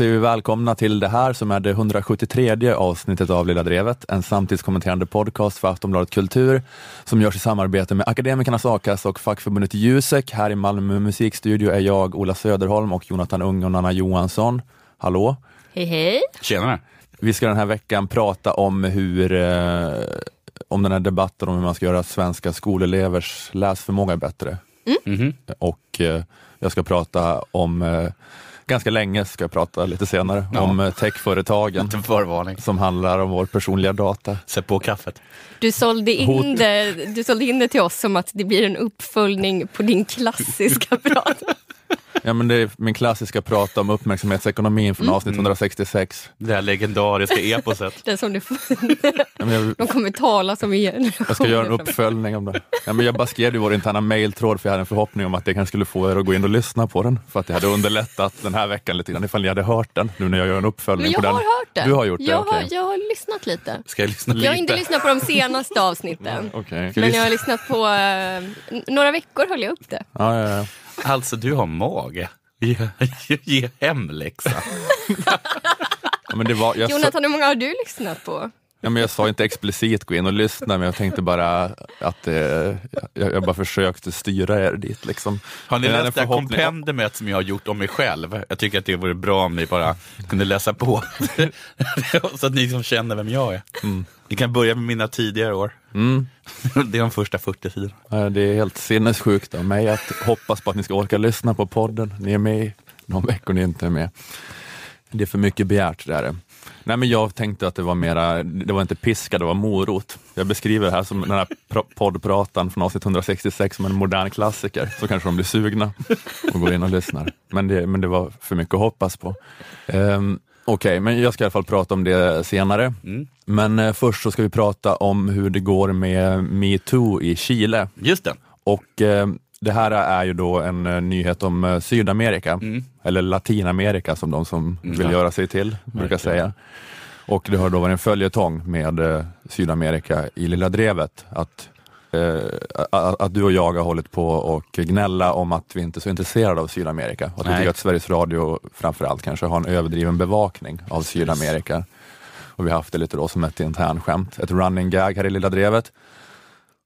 Säger vi välkomna till det här som är det 173 avsnittet av Lilla Drevet, en samtidskommenterande podcast för Aftonbladet Kultur som görs i samarbete med Akademikernas A-kassa och fackförbundet Jusek. Här i Malmö musikstudio är jag, Ola Söderholm och Jonathan Ung och Nanna Johansson. Hallå! Hej hej! Tjenare! Vi ska den här veckan prata om hur eh, om den här debatten om hur man ska göra svenska skolelevers läsförmåga bättre. Mhm. Och eh, jag ska prata om, eh, ganska länge ska jag prata lite senare, Ja. om eh, techföretagen som handlar om vår personliga data. Sätt på kaffet. Du sålde, in Hot. det, du sålde in det till oss som att det blir en uppföljning på din klassiska prat. Ja, men det är min klassiska prata om uppmärksamhetsekonomin från avsnitt 166. Det här legendariska eposet. Den som du, Ja, men jag, de kommer tala som i generationer jag ska göra en uppföljning om det. Ja, men jag bara skrev i vår interna mailtråd för jag hade en förhoppning om att det kanske skulle få er att gå in och lyssna på den. För att det hade underlättat den här veckan lite grann ifall ni hade hört den nu när jag gör en uppföljning Men jag på den. har hört det. Du har gjort det, jag, okej. har, jag har lyssnat lite. Ska jag lyssna lite? Jag har inte lyssnat på de senaste avsnitten. Okej. Men jag har lyssnat på, eh, några veckor höll jag upp det. Ja, ja, ja. Alltså, du har mage. Ge, ge, hemläxa. Ja, men det var, jag, Jonathan, hur många har du lyssnat på? Ja, men jag sa inte explicit gå in och lyssna, men jag tänkte bara att eh, jag, jag bara försökte styra er dit. Liksom. Har ni läst det här kompendiumet som jag har gjort om mig själv? Jag tycker att det vore bra om ni bara kunde läsa på. Så att ni liksom känner vem jag är. Ni kan börja med mina tidigare år. Mm. Det är de första 40 sidorna. Ja, Det är helt sinnessjukt av mig att hoppas på att ni ska orka lyssna på podden. Ni är med någon vecka och ni inte är med. Det är för mycket begärt. Det är det. Nej, men jag tänkte att det var mera, det var inte piska, det var morot. Jag beskriver det här som den här poddpratan från avsnitt 166 som en modern klassiker, så kanske de blir sugna och går in och lyssnar. Men det, men det var för mycket att hoppas på. Um, Okej, men jag ska i alla fall prata om det senare. Mm. Men eh, först så ska vi prata om hur det går med metoo i Chile. Just det. Och eh, det här är ju då en eh, nyhet om eh, Sydamerika, Mm. eller Latinamerika som de som vill ja. göra sig till brukar Verkligen. säga. Och det har då varit en följetong med eh, Sydamerika i Lilla Drevet, att, eh, att, att du och jag har hållit på och gnälla om att vi inte är så intresserade av Sydamerika. Och att vi Nej. tycker att Sveriges Radio framförallt kanske har en överdriven bevakning av Sydamerika. Och vi har haft det lite då som ett internskämt, ett running gag här i Lilla Drevet.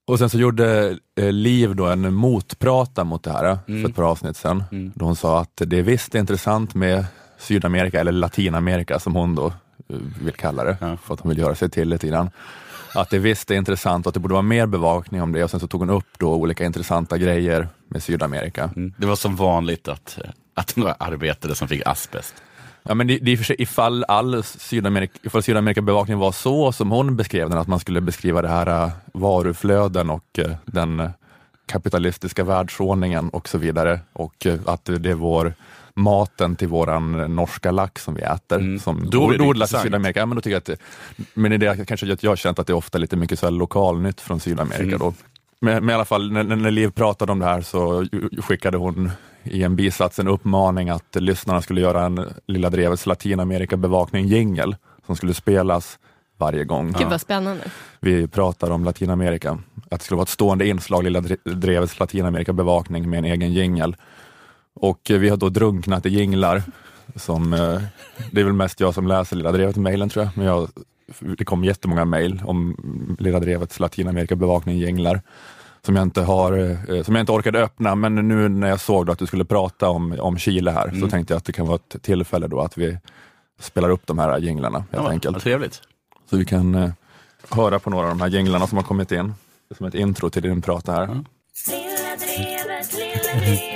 Och sen så gjorde eh, Liv då en motprata mot det här eh, för ett par avsnitt sedan. Mm. Då hon sa att det är visst intressant med Sydamerika, eller Latinamerika som hon då eh, vill kalla det, Ja. för att hon vill göra sig till lite grann. Att det visst är intressant och att det borde vara mer bevakning om det och sen så tog hon upp då olika intressanta grejer med Sydamerika. Mm. Det var som vanligt att, att det var arbetare som fick asbest. Ja, men det, det är för sig, ifall, all Sydamerika, ifall Sydamerika-bevakningen var så som hon beskrev den, att man skulle beskriva det här äh, varuflöden och äh, den kapitalistiska världsordningen och så vidare och äh, att det är vår maten till våran norska lax som vi äter, Mm. som Då är det odlas i. Sydamerika. Ja, men då tycker jag att men det är kanske att jag har känt att det är ofta lite mycket så här lokalnytt från Sydamerika. Mm. Då. Men, men i alla fall, när, när Liv pratade om det här så skickade hon i en bisats en uppmaning att lyssnarna skulle göra en Lilla Drevets Latinamerika-bevakning jingel som skulle spelas varje gång Gud vad spännande. vi pratar om Latinamerika. Att det skulle vara ett stående inslag, Lilla Dre- Drevets Latinamerika-bevakning med en egen jingel. Och eh, vi har då drunknat i jinglar. Som, eh, det är väl mest jag som läser Lilla Drevet-mejlen tror jag, men jag, det kom jättemånga mejl om Lilla Drevets Latinamerika-bevakning jinglar som jag inte har, eh, som jag inte orkade öppna, men nu när jag såg då att du skulle prata om, om Chile här, så Mm. tänkte jag att det kan vara ett tillfälle då att vi spelar upp de här jinglarna helt Ja, enkelt. trevligt. Så vi kan eh, höra på några av de här jinglarna som har kommit in. Som ett intro till din prat här. Ja. Lilla drevet, lilla drevet,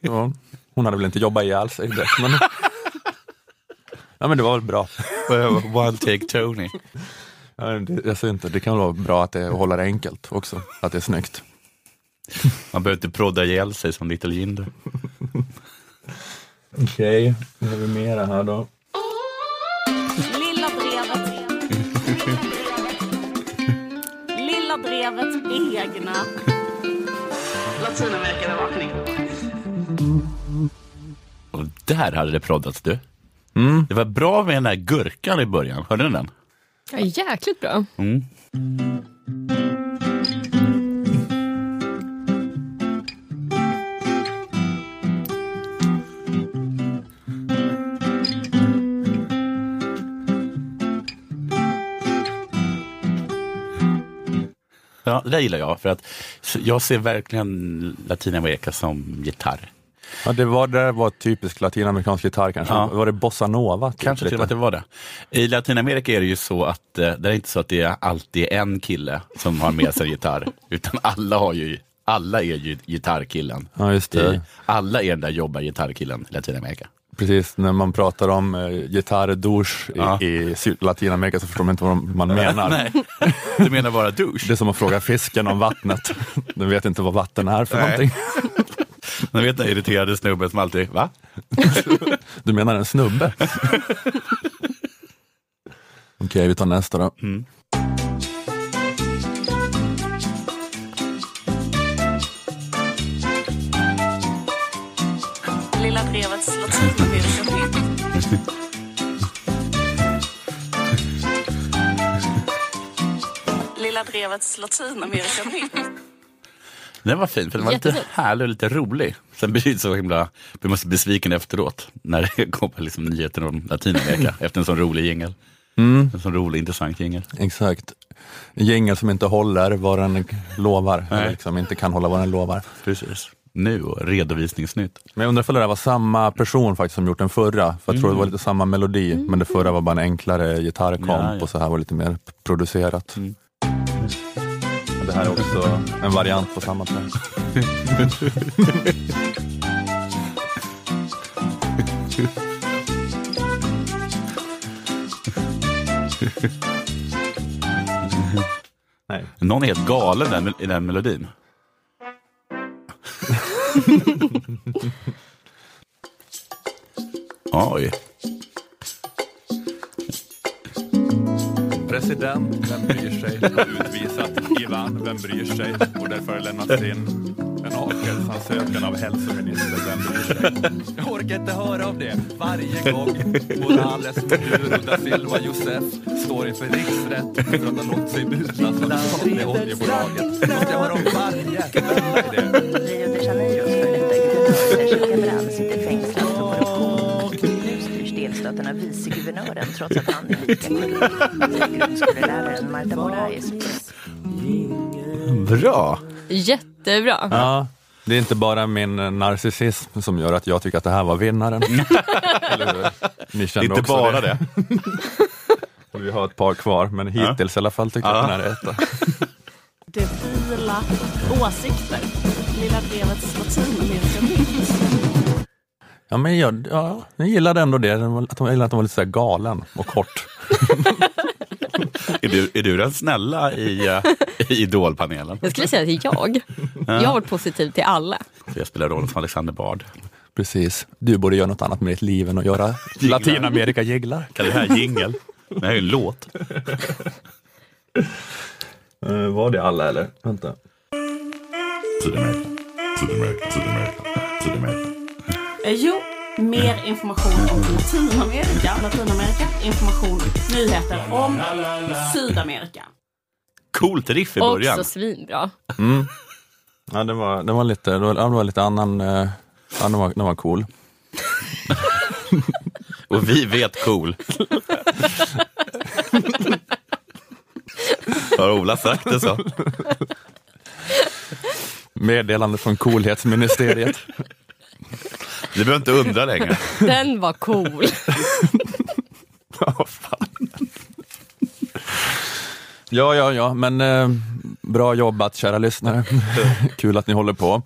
Ja, hon hade väl inte jobbat ihjäl sig direkt, men... ja, men det var väl bra. One take Tony. Ja, det, jag ser inte, det kan vara bra att det håller det enkelt också, att det är snyggt. Man behöver inte prodda ihjäl sig som Little Jinder. Okej, nu har vi mera här då. Lilla drevet. Lilla drevets egna. Latinamerikabevakning. Och där hade det proddats du. Mm. Det var bra med den där gurkan i början. Hörde ni den? Ja, jäkligt bra. Mm. Ja, det där gillar jag. För att jag ser verkligen Latinamerika som gitarr. Ja, det var, det var typisk latinamerikansk gitarr kanske. Ja. Var det bossa nova? typ, Kanske till och med att det var det. I Latinamerika är det ju så att eh, det är inte så att det är alltid en kille som har med sig gitarr, utan alla har ju alla är ju gitarrkillen. Ja, just det. Alla är den där jobbar gitarrkillen i Latinamerika. Precis, när man pratar om eh, gitarrdouche Ja. i, i Latinamerika så förstår man inte vad man menar. Nej, du menar bara douche? Det är som att fråga fisken om vattnet. Den vet inte vad vatten är för Nej. någonting. Man vet den irriterade snubben som alltid, va? Du menar en snubbe? Okej, vi tar nästa då. Lilla drevets latinamerikahit. Lilla drevets latinamerikahit. Den var fin, för den var lite Jättefin. härlig och lite rolig. Sen blir det så himla, man så besviken efteråt när det kommer liksom nyheter om Latinamerika efter en sån rolig jingel. En sån rolig, intressant jingel. Exakt. En jingel som inte håller vad den lovar. Nej. Eller liksom inte kan hålla vad den lovar. Precis. Nu redovisningsnytt. Men jag undrar ifall det där var samma person faktiskt som gjort den förra. För jag tror det var lite samma melodi. Men det förra var bara en enklare gitarrkomp Ja, ja. och så här var lite mer producerat. Mm. Det här är också en variant på samma track. Nej. Någon är helt galen den, i den melodin. Oj. President, vem bryr sig? Har utvisat Ivan, vem bryr sig? Och därför lämnats in en avskedsansökan av hälsominister, vem bryr sig? Jag orkar inte höra av det varje gång Morales, Maduro, da Silva, Josef står inför riksrätt för att ha låtit sig mutas av det statliga oljebolaget. Måste jag höra om varje? Vem är det? Av viceguvernören trots att han är lika korrupt. Grundskoleläraren Marta Moraes pris. Bra. Jättebra. Ja, det är inte bara min narcissism som gör att jag tycker att det här var vinnaren. Ni kände Inte också bara det. Och Vi har ett par kvar, men hittills i alla fall tycker jag Ja. att den här är etta. Debila åsikter. Lilla drevets latinamerikahit. Ja, men jag, ja, jag gillade ändå det, jag gillade att de var lite så här galen och kort. Är du, är du den snälla i, uh, i Idolpanelen? Jag skulle säga att det är jag. Jag har varit positiv till alla. Jag spelar rollen som Alexander Bard. Precis. Du borde göra något annat med ditt liv än att göra Latinamerika-jinglar. Kan det här jingel? Det här är en låt. Uh, var det alla eller? Vänta. Sydamerika, Sydamerika, Sydamerika. Eh, Jo, mer information om Latinamerika. Latinamerika, information, nyheter om Sydamerika. Coolt riff i början. Också svinbra. Ja, den var, den var lite, den var, den var lite annan, eh, ja, den, var, den var cool. Och vi vet cool. Har Ola sagt det så? Meddelande från coolhetsministeriet. Du behöver inte undra längre. Den var cool. Ja. Ja, ja, ja, men eh, bra jobbat kära lyssnare. Kul att ni håller på.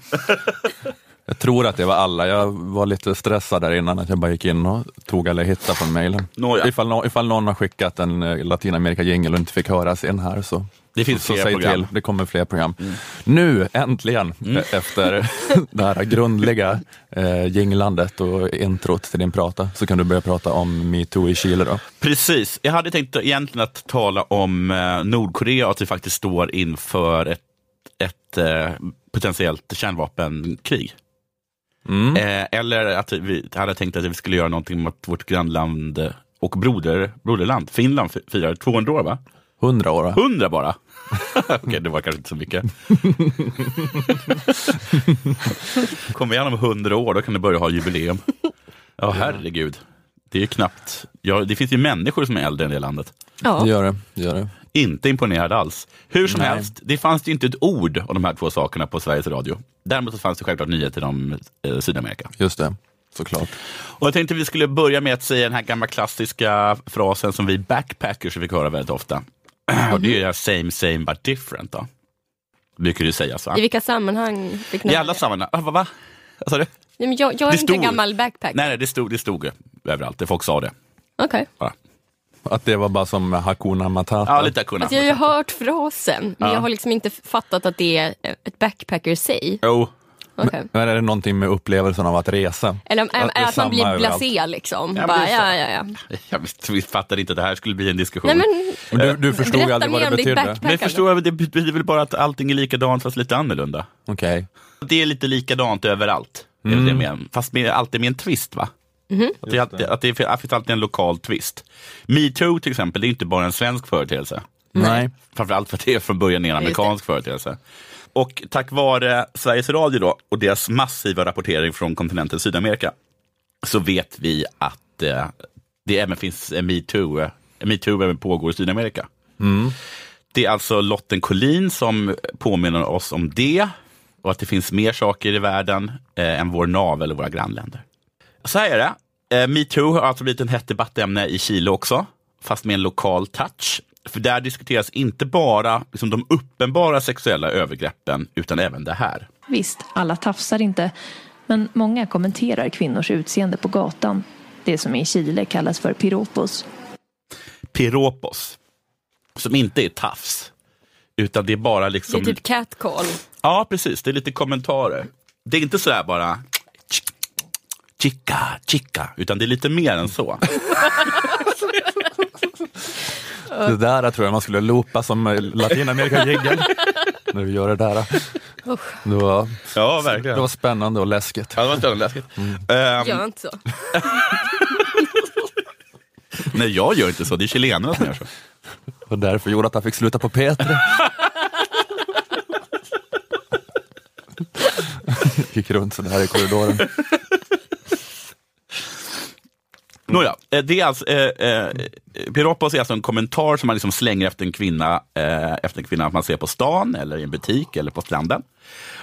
Jag tror att det var alla. Jag var lite stressad där innan att jag bara gick in och tog eller hittade från mejlen. Nåja. Ifall, ifall någon har skickat en eh, Latinamerika-jingel och inte fick höras in här så Det finns fler program. till. Det kommer fler program. Nu äntligen, Mm. e- efter det här grundliga eh, jinglandet och introt till din prata, så kan du börja prata om metoo i Chile då. Precis. Jag hade tänkt egentligen att tala om eh, Nordkorea och att vi faktiskt står inför ett, ett eh, potentiellt kärnvapenkrig. Mm. Eh, eller att vi hade tänkt att vi skulle göra någonting mot vårt grannland eh, och broder, broderland, Finland, fi- firar 200 år va? 100 år. va? 100 bara? Okej, det var kanske inte så mycket. Kommer vi igenom 100 år, då kan det börja ha jubileum. Ja, herregud. Det är ju knappt... Ja, det finns ju människor som är äldre än det landet. Det Ja. gör det. det, gör det. Inte imponerad alls. Hur som Nej. helst, det fanns ju inte ett ord om de här två sakerna på Sveriges Radio. Däremot så fanns det självklart nyheter om eh, Sydamerika. Just det, såklart. Och jag tänkte vi skulle börja med att säga den här gamla klassiska frasen som vi backpackers fick höra väldigt ofta. Och det är same same but different. Då. Brukar det sägas va? I vilka sammanhang fick I alla det? sammanhang. Ah, vad va? Vad sa du? Nej, men jag, jag är Det inte stod- gammal backpacker. Nej, nej, det stod, det stod överallt. Det folk sa det. Okej. Ja, Att det var bara som Hakuna Matata. ja lite kunna. Alltså, jag har ju hört frasen, men Ja. jag har liksom inte fattat att det är ett backpacker-säg. Jo, Okej. Men är det någonting med upplevelsen av att resa? Eller Att det är, att man blir blasé liksom. Ja, Bara, det ja, ja, ja. jag visst, vi fattade inte att det här skulle bli en diskussion. Nej, men, Men du, du förstod berätta aldrig vad det betydde? Men jag backpackande. förstår, det betyder väl bara att allting är likadant fast lite annorlunda. Okej. Det är lite likadant överallt. Det är det med, fast med, alltid med en twist va? Att, det, alltid, att det finns alltid en lokal twist. Metoo till exempel, det är inte bara en svensk företeelse. Nej. Framförallt för att det är från början en det. amerikansk företeelse. Och tack vare Sveriges Radio då, och deras massiva rapportering från kontinenten Sydamerika så vet vi att eh, det även finns en metoo, metoo även pågår i Sydamerika. Det är alltså Lotten Collin som påminner oss om det och att det finns mer saker i världen eh, än vår navel och våra grannländer. Så här är det. Eh, metoo har alltså blivit en hett debattämne i Chile också, fast med en lokal touch. För där diskuteras inte bara liksom, de uppenbara sexuella övergreppen, utan även det här. Visst, alla tafsar inte, men många kommenterar kvinnors utseende på gatan. Det som i Chile kallas för piropos. Piropos, som inte är tafs, utan det är bara Det liksom... är typ catcall. Ja, precis. Det är lite kommentarer. Det är inte sådär bara chica, chica, utan det är lite mer än så. Det där tror jag man skulle loopa som Latinamerika-jiggen. När vi gör det där. Det var, Ja, det verkligen. var spännande och läskigt. Ja, det var spännande läskigt. Ehm, Gör inte så. nej, jag gör inte så. Det är chilenarna som gör så. Och därför gjorde att han fick sluta på P3. Gick runt sådär i korridoren. Nåja, eh, det är alltså, eh, eh, piropos är alltså en kommentar som man liksom slänger efter en kvinna, eh, efter en kvinna man ser på stan eller i en butik eller på stranden.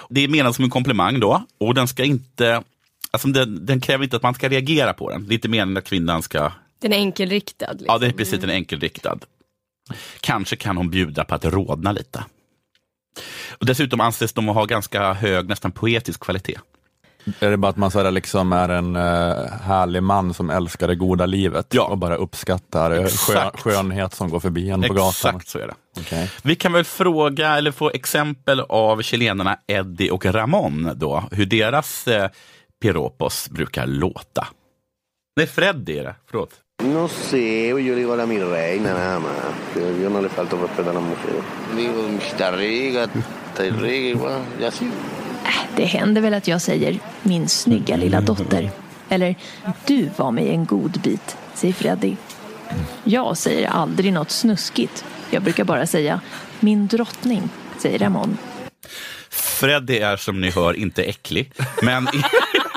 Det är menat som en komplimang då och den ska inte, alltså den, den kräver inte att man ska reagera på den. Det är inte meningen att kvinnan ska, Den är enkelriktad. Liksom. ja det är precis den är enkelriktad. Kanske kan hon bjuda på att rodna lite. Och dessutom anses de ha ganska hög, nästan poetisk kvalitet. Är det bara att man så liksom är en uh, härlig man som älskar det goda livet Ja. och bara uppskattar eh, skön, Exakt. skönhet som går förbi en på gatan? Exakt så är det. Okej. Vi kan väl fråga eller få exempel av chilenarna Eddie och Ramon då, hur deras eh, piropos brukar låta. Nej, Freddy är det. Förlåt. No sé, yo le digo a la mi reina nada más. Yo, yo no le falto respeto a las mujeres. Digo, está rica, está rica, igual, y así. Det händer väl att jag säger min snygga lilla dotter. Eller du var mig en god bit, säger Freddy. Jag säger aldrig något snuskigt. Jag brukar bara säga min drottning, säger Ramon. Freddy är som ni hör inte äcklig, men,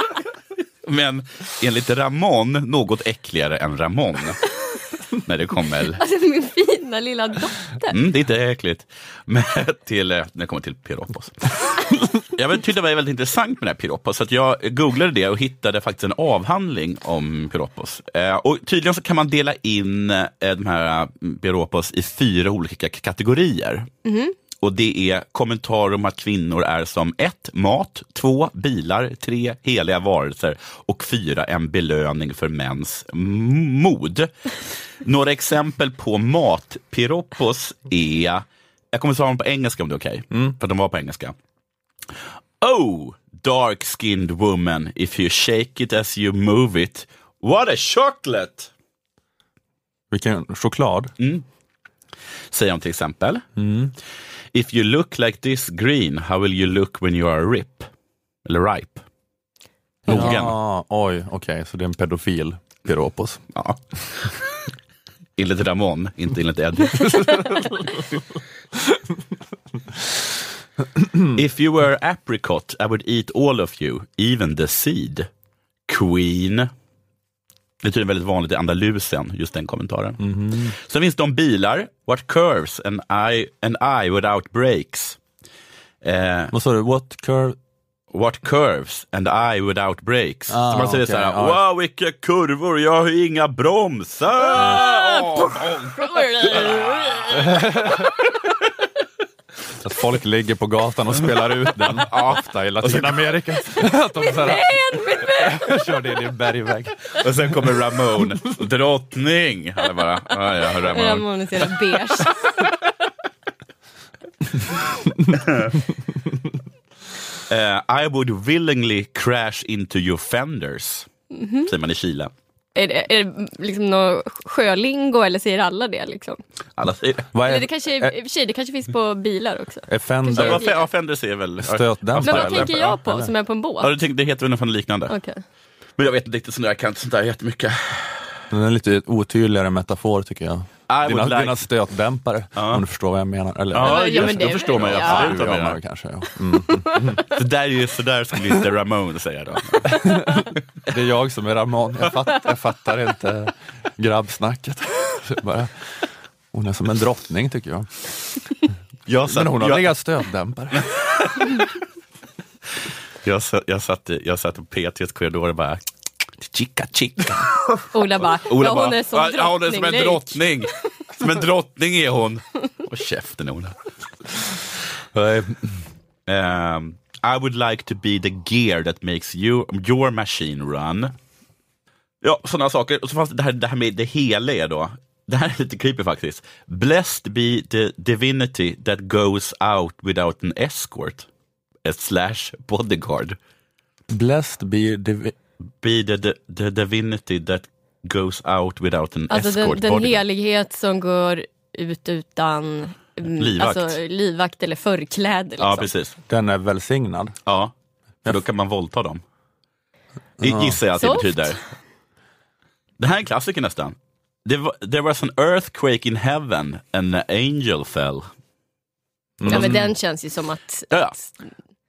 men enligt Ramon något äckligare än Ramon. När det kommer Alltså min fina lilla dotter. Mm, det är inte äckligt. Men till, eh, när det kommer till Piropos. jag tyckte det var väldigt intressant med det här Piropos, så jag googlade det och hittade faktiskt en avhandling om Piropos. Eh, och tydligen så kan man dela in eh, de här eh, Piropos i fyra olika kategorier. Och det är kommentarer om att kvinnor är som ett, mat, två, bilar, tre, heliga varelser och fyra, en belöning för mäns mod. Några exempel på matpiropos är, jag kommer ta dem på engelska om det är okej, för de var på engelska. Oh, dark-skinned woman, if you shake it as you move it, what a chocolate! Vilken choklad. Säger de till exempel. If you look like this green, how will you look when you are rip? Eller ripe? Mogen. Ja, oj, okej, så det är en pedofil piropos. Ja. enligt Ramon, inte enligt Eddie. If you were apricot, I would eat all of you, even the seed. Queen. Det är tydligen väldigt vanligt i Andalusien, just den kommentaren. Sen finns det om bilar. What curves and I, and I without brakes. Eh, Vad sa du? What curve? What curves and I without brakes. Ah, så man säger okej, så här, ja. wow vilka kurvor, jag har ju inga bromsar! Att folk ligger på gatan och spelar ut den ofta i Latinamerika. Att de så här, kör det i din bergvägg. Och sen kommer Ramon, drottning. Han är bara, ah, ja, Ramon. Ramon är så jävla beige. Eh, I would willingly crash into your fenders. Säger man i Chile. Är det, är det liksom något sjölingo eller säger alla det? Liksom? Alla säger det. Vad Eller är, det kanske, i och för sig, det kanske finns på bilar också. är Fender Ja, ja, Fenders är väl... stötdämpare? Men vad eller? tänker jag på som är på en båt? Ja, du tänkte, det heter väl något liknande. Okej. Men jag vet inte riktigt, sånt där, jag kan inte sånt där jättemycket. Den är en lite otydligare metafor tycker jag. I Dina, would like- dina stötdämpare, Ja. om du förstår vad jag menar. Eller, Ja, Ja, just, det- då förstår man ju ja. absolut ja, vad ja, jag men menar. kanske. Ja. Mm. Så där, är ju, så där skulle inte Ramon säga då. Det är jag som är Ramon, jag, fatt, jag fattar inte grabbsnacket. Bara, hon är som en drottning tycker jag. Jag satt, Men hon har jag, inga stötdämpare. jag, satt, jag, satt, jag satt på P3s korridor och bara Chica chica. Ola bara, Ola ja, hon bara, är som "Ja, hon är som en drottning-lik." drottning. Som en drottning är hon. Och käften Ola. Um, I would like to be the gear that makes you, your machine run. Ja, sådana saker. Och så fanns det det här, det här med det heliga då. Det här är lite creepy faktiskt. Blessed be the divinity that goes out without an escort. A slash bodyguard. Blessed be divi- Be the, the, the divinity that goes out without an Alltså escort den, den helighet som går ut utan mm, Livvakt. Alltså, livvakt eller förkläde. Liksom. Ja, precis. Den är välsignad. Ja, för då kan man våldta dem. I- Gissar jag att det Soft. betyder. Det här är en klassiker nästan. There was an earthquake in heaven and an angel fell. Ja, men den känns ju som att Ja, ja.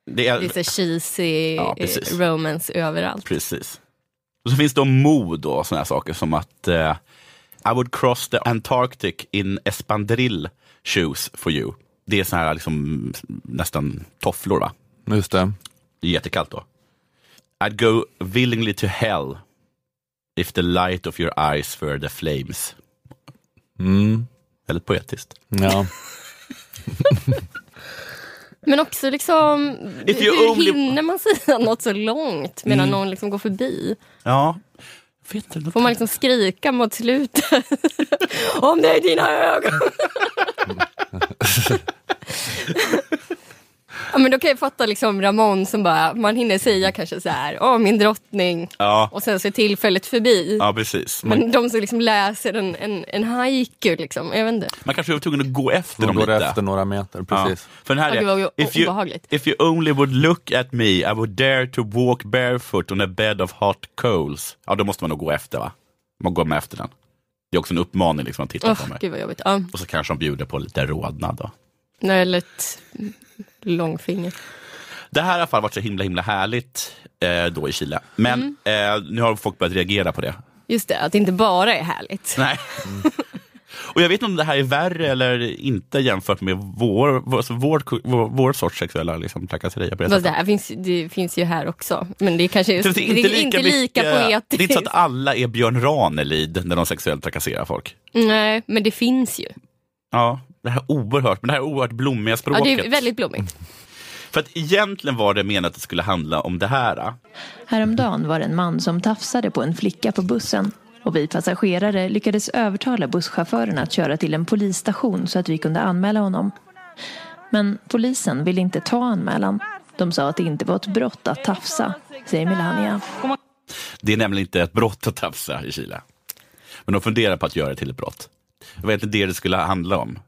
Det det är så cheesy Ja, precis. eh, romance överallt. precis. Och så finns det mod och sådana här saker som att eh, I would cross the Antarctic in Espandrill shoes for you. Det är såna här liksom, nästan tofflor va? Just det. Det är jättekallt då. I'd go willingly to hell if the light of your eyes were the flames. Mm. Väldigt poetiskt. Ja. Men också liksom, hur only- hinner man säga något så långt medan Mm. någon liksom går förbi? Ja. Vet inte. Får man liksom skrika mot slutet? Om det är dina ögon! ja, men då kan jag fatta liksom Ramon som bara, man hinner säga kanske så här, åh min drottning, Ja, och sen så är tillfället förbi. ja precis. Man, Men de som liksom läser en, en, en haiku, liksom, jag vet inte. man kanske var tvungen att gå efter De dem går lite. efter några meter, Ja. precis. För den här Ja, är, if you, obehagligt. if you only would look at me I would dare to walk barefoot on a bed of hot coals. Ja, då måste man nog gå efter va? Man går med efter den. Det är också en uppmaning liksom att titta Åh, på mig. gud vad jobbigt. Ja, Och så kanske de bjuder på lite rodnad då. nej, eller ett långfinger. Det här har i alla fall varit så himla himla härligt eh, då i Chile. Men Mm. eh, nu har folk börjat reagera på det. Just det, att det inte bara är härligt. Nej. Och jag vet inte om det här är värre eller inte jämfört med vår, vår, alltså vår, vår, vår sorts sexuella liksom, trakasserier. det det här finns, det finns ju här också. Men det är kanske Så det är inte lika, mycket- poetiskt. Det är inte så att alla är Björn Ranelid när de sexuellt trakasserar folk. Nej, men det finns ju. Ja, det här oerhört, men det här oerhört blommiga Ja, språket. det är väldigt blommigt. För att egentligen var det menat att det skulle handla om det här. Häromdagen var det en man som tafsade på en flicka på bussen och vi passagerare lyckades övertala busschauffören att köra till en polisstation så att vi kunde anmäla honom. Men polisen ville inte ta anmälan. De sa att det inte var ett brott att tafsa, säger Melania. Det är nämligen inte ett brott att tafsa i Chile. Men de funderar på att göra det till ett brott. Det var egentligen det det skulle handla om.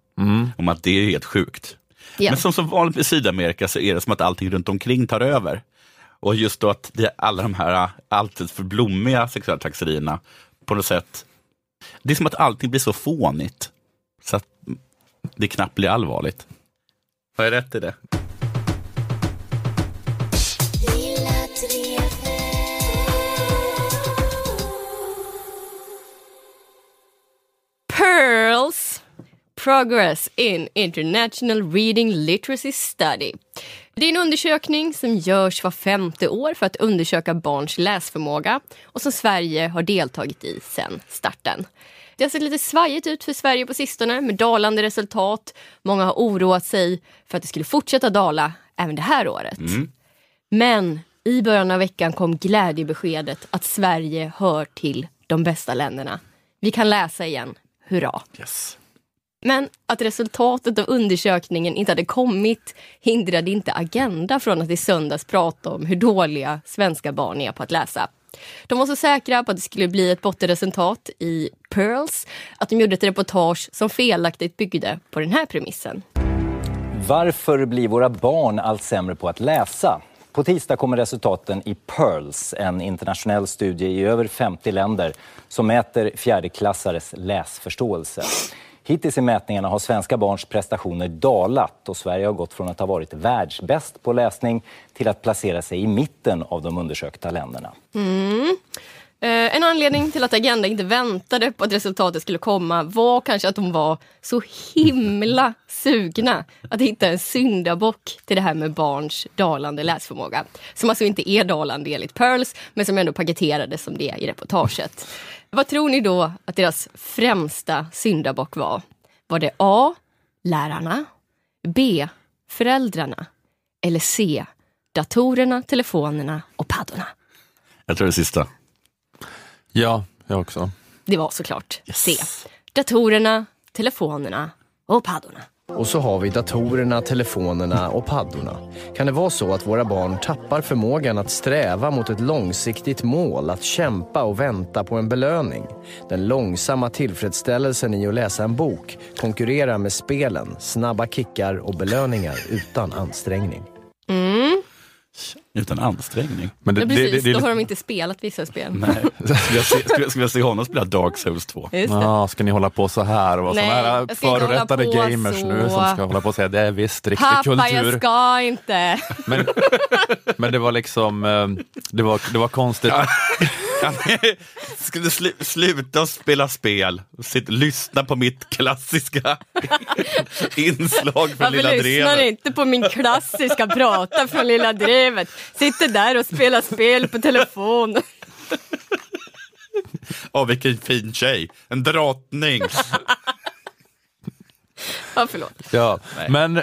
Om att det är helt sjukt. Ja. Men som så vanligt i Sydamerika så är det som att allting runt omkring tar över. Och just då att det, alla de här alltid för blommiga sexuella trakasserierna på något sätt, det är som att allting blir så fånigt. Så att det knappt blir allvarligt. Har jag rätt i det? Progress in International Reading Literacy Study. Det är en undersökning som görs var femte år för att undersöka barns läsförmåga och som Sverige har deltagit i sedan starten. Det har sett lite svajigt ut för Sverige på sistone med dalande resultat. Många har oroat sig för att det skulle fortsätta dala även det här året. Men i början av veckan kom glädjebeskedet att Sverige hör till de bästa länderna. Vi kan läsa igen. Hurra! Yes. Men att resultatet av undersökningen inte hade kommit hindrade inte Agenda från att i söndags prata om hur dåliga svenska barn är på att läsa. De var så säkra på att det skulle bli ett bottenresultat i Pearls att de gjorde ett reportage som felaktigt byggde på den här premissen. Varför blir våra barn allt sämre på att läsa? På tisdag kommer resultaten i Pearls, en internationell studie i över 50 länder som mäter fjärdeklassares läsförståelse. Hittills i mätningarna har svenska barns prestationer dalat och Sverige har gått från att ha varit världsbäst på läsning till att placera sig i mitten av de undersökta länderna. Mm. Eh, en anledning till att Agenda inte väntade på att resultatet skulle komma var kanske att de var så himla sugna att hitta en syndabock till det här med barns dalande läsförmåga. Som alltså inte är dalande enligt Pearls, men som ändå paketerades som det i reportaget. Vad tror ni då att deras främsta syndabock var? Var det A. Lärarna? B. Föräldrarna? Eller C. Datorerna, telefonerna och paddorna? Jag tror det sista. Ja, jag också. Det var såklart C. Datorerna, telefonerna och paddorna. Och så har vi datorerna, telefonerna och paddorna. Kan det vara så att våra barn tappar förmågan att sträva mot ett långsiktigt mål, att kämpa och vänta på en belöning? Den långsamma tillfredsställelsen i att läsa en bok konkurrerar med spelen, snabba kickar och belöningar utan ansträngning. Mm. Utan ansträngning. Men det, Ja, precis, det, det, då har de inte spelat vissa spel. Nej. Ska jag se, ska jag, ska jag se honom spela Dark Souls 2? Just det. Ja, ska ni hålla på så här och vara Nej, såna här förorättade gamers så. nu som ska hålla på och säga det är visst riktig Pappa, kultur. jag ska inte. Men, men det var liksom, eh, det var, det var konstigt. Ska du slu, sluta spela spel sitt, lyssna på mitt klassiska inslag från Varför Lilla lyssnar ni Drevet? inte på min klassiska prata från Lilla Drevet? Sitter där och spelar spel på telefon. Åh, vilken fin tjej! En drottning! Ja, förlåt. Ja, Nej. men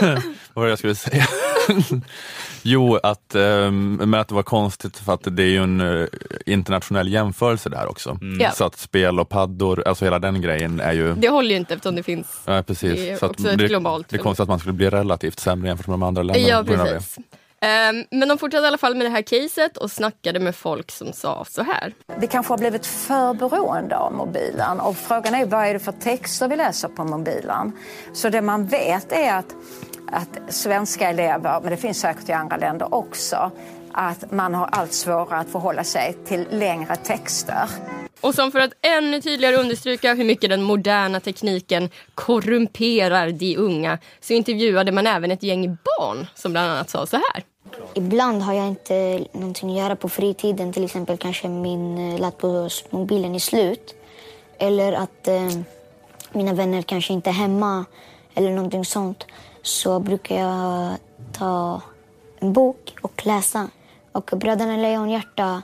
vad var det jag skulle säga? Jo, att, ehm, men att det var konstigt för att det är ju en eh, internationell jämförelse där också. Ja. Så att spel och paddor, alltså hela den grejen är ju Det håller ju inte eftersom det finns. Ja, precis. Det är så att också ett det, globalt det är konstigt att man skulle bli relativt sämre jämfört med de andra länderna. Ja, precis. Ehm, Men de fortsatte i alla fall med det här caset och snackade med folk som sa så här. Vi kanske har blivit för beroende av mobilen och frågan är vad är det för texter vi läser på mobilen. Så det man vet är att, att svenska elever, men det finns säkert i andra länder också, att man har allt svårare att förhålla sig till längre texter. Och som för att ännu tydligare understryka hur mycket den moderna tekniken korrumperar de unga så intervjuade man även ett gäng barn som bland annat sa så här. Ibland har jag inte någonting att göra på fritiden. Till exempel kanske min eh, ladd på mobilen är slut. Eller att eh, mina vänner kanske inte är hemma eller någonting sånt. Så brukar jag ta en bok och läsa. Och Bröderna Lejonhjärta,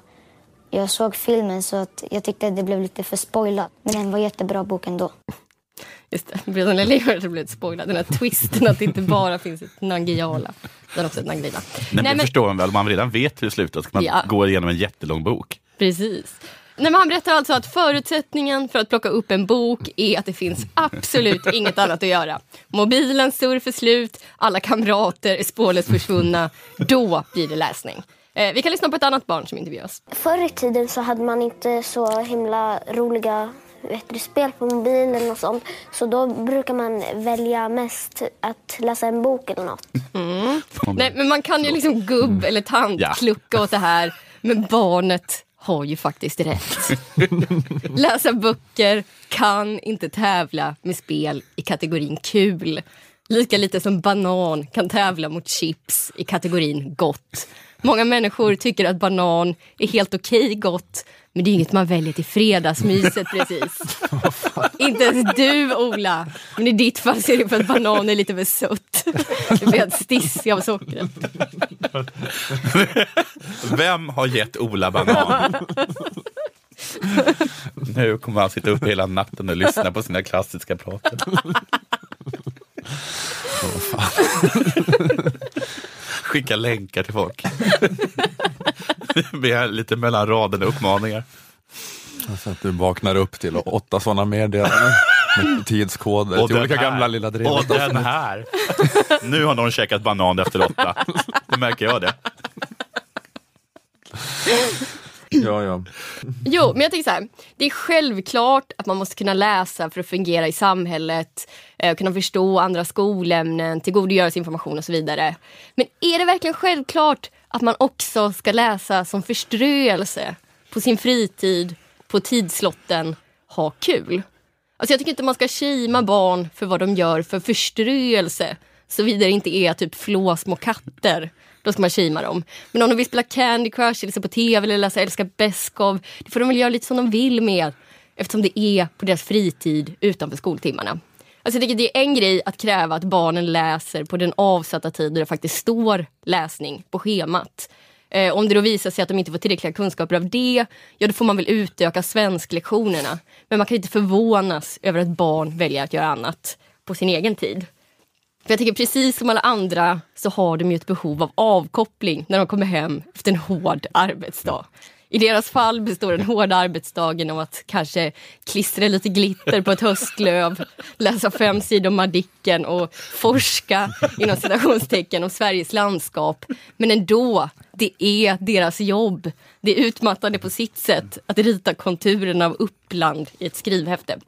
jag såg filmen så att jag tyckte att det blev lite för spoilat. Men den var jättebra bok ändå. Just det, Bröderna Lejonhjärta blivit spoilad. Den här twisten att det inte bara finns ett Nangijala, utan också ett Nangilila. Nej, men det förstår man väl, om man redan vet hur det slutar ska man Ja. gå igenom en jättelång bok. Precis. Nej, men han berättar alltså att förutsättningen för att plocka upp en bok är att det finns absolut inget annat att göra. Mobilen surf är slut, alla kamrater är spårlöst försvunna. Då blir det läsning. Eh, vi kan lyssna på ett annat barn som intervjuas. Förr i tiden så hade man inte så himla roliga vet du, spel på mobilen och sånt. Så då brukar man välja mest att läsa en bok eller något. Mm. Nej, men man kan ju liksom gubb eller tant klucka åt det här. Men barnet har ju faktiskt rätt. Läsa böcker kan inte tävla med spel i kategorin kul. Lika lite som banan kan tävla mot chips i kategorin gott. Många människor tycker att banan är helt okej gott, men det är inget man väljer till fredagsmyset precis. Inte ens du Ola, men i ditt fall så är det för att banan är lite för sött. Du blir helt stissig av sockret. Vem har gett Ola banan? nu kommer han sitta uppe hela natten och lyssna på sina klassiska prater. Skicka länkar till folk. Med lite mellan raderna uppmaningar. Alltså att du vaknar upp till åtta sådana meddelanden med tidskoder Och till olika här. gamla Lilla Drevet. Och den här. Nu har någon käkat banan efter åtta. Nu märker jag det. Ja, ja. Jo, men jag tänker så här. Det är självklart att man måste kunna läsa för att fungera i samhället, eh, kunna förstå andra skolämnen, tillgodogöra sig information och så vidare. Men är det verkligen självklart att man också ska läsa som förströelse på sin fritid, på tidslotten, ha kul? Alltså jag tycker inte man ska kima barn för vad de gör för förströelse, såvida det inte är typ flå små katter. Då ska man shima dem. Men om de vill spela Candy Crush, eller se på TV eller läsa Älska Beskov, det får de väl göra lite som de vill med. Eftersom det är på deras fritid utanför skoltimmarna. Alltså det är en grej att kräva att barnen läser på den avsatta tid då det faktiskt står läsning på schemat. Eh, om det då visar sig att de inte får tillräckliga kunskaper av det, ja då får man väl utöka svensklektionerna. Men man kan inte förvånas över att barn väljer att göra annat på sin egen tid. För jag tänker precis som alla andra så har de ju ett behov av avkoppling när de kommer hem efter en hård arbetsdag. I deras fall består den hårda arbetsdagen av att kanske klistra lite glitter på ett höstlöv, läsa fem sidor om Madicken och forska inom citationstecken om Sveriges landskap. Men ändå, det är deras jobb. Det är utmattande på sitt sätt att rita konturerna av Uppland i ett skrivhäfte.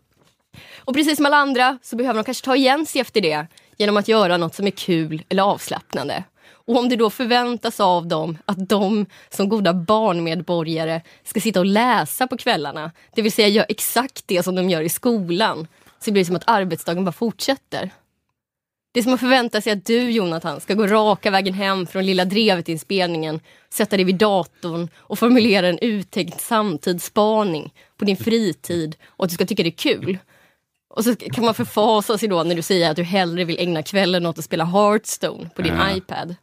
Och precis som alla andra så behöver de kanske ta igen sig efter det genom att göra något som är kul eller avslappnande. Och om det då förväntas av dem att de som goda barnmedborgare ska sitta och läsa på kvällarna, det vill säga göra exakt det som de gör i skolan, så blir det som att arbetsdagen bara fortsätter. Det är som att förvänta sig att du Jonathan ska gå raka vägen hem från Lilla Drevet-inspelningen, sätta dig vid datorn och formulera en uttänkt samtidsspaning på din fritid och att du ska tycka det är kul. Och så kan man förfasa sig då när du säger att du hellre vill ägna kvällen åt att spela Hearthstone på din Ja. iPad.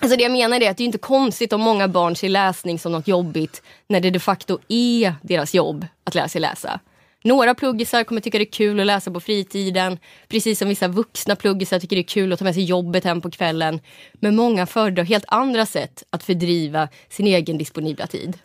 Alltså det jag menar är att det är inte konstigt om många barn ser läsning som något jobbigt när det de facto är deras jobb att lära sig läsa. Några pluggisar kommer tycka det är kul att läsa på fritiden, precis som vissa vuxna pluggisar tycker det är kul att ta med sig jobbet hem på kvällen. Men många föredrar helt andra sätt att fördriva sin egen disponibla tid.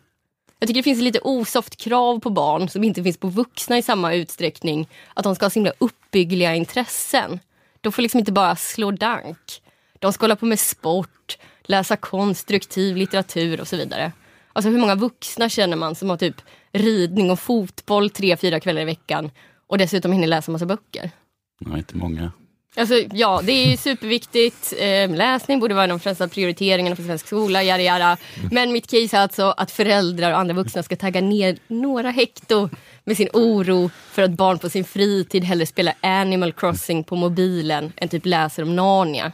Jag tycker det finns lite osoft krav på barn som inte finns på vuxna i samma utsträckning. Att de ska ha så himla uppbyggliga intressen. De får liksom inte bara slå dank. De ska hålla på med sport, läsa konstruktiv litteratur och så vidare. Alltså hur många vuxna känner man som har typ ridning och fotboll tre, fyra kvällar i veckan och dessutom hinner läsa massa böcker? Nej, inte många. Alltså, ja, det är superviktigt. Eh, läsning borde vara en av de främsta prioriteringarna för svensk skola. Yada, yada. Men mitt case är alltså att föräldrar och andra vuxna ska tagga ner några hekto med sin oro för att barn på sin fritid hellre spelar Animal Crossing på mobilen än typ läser om Narnia.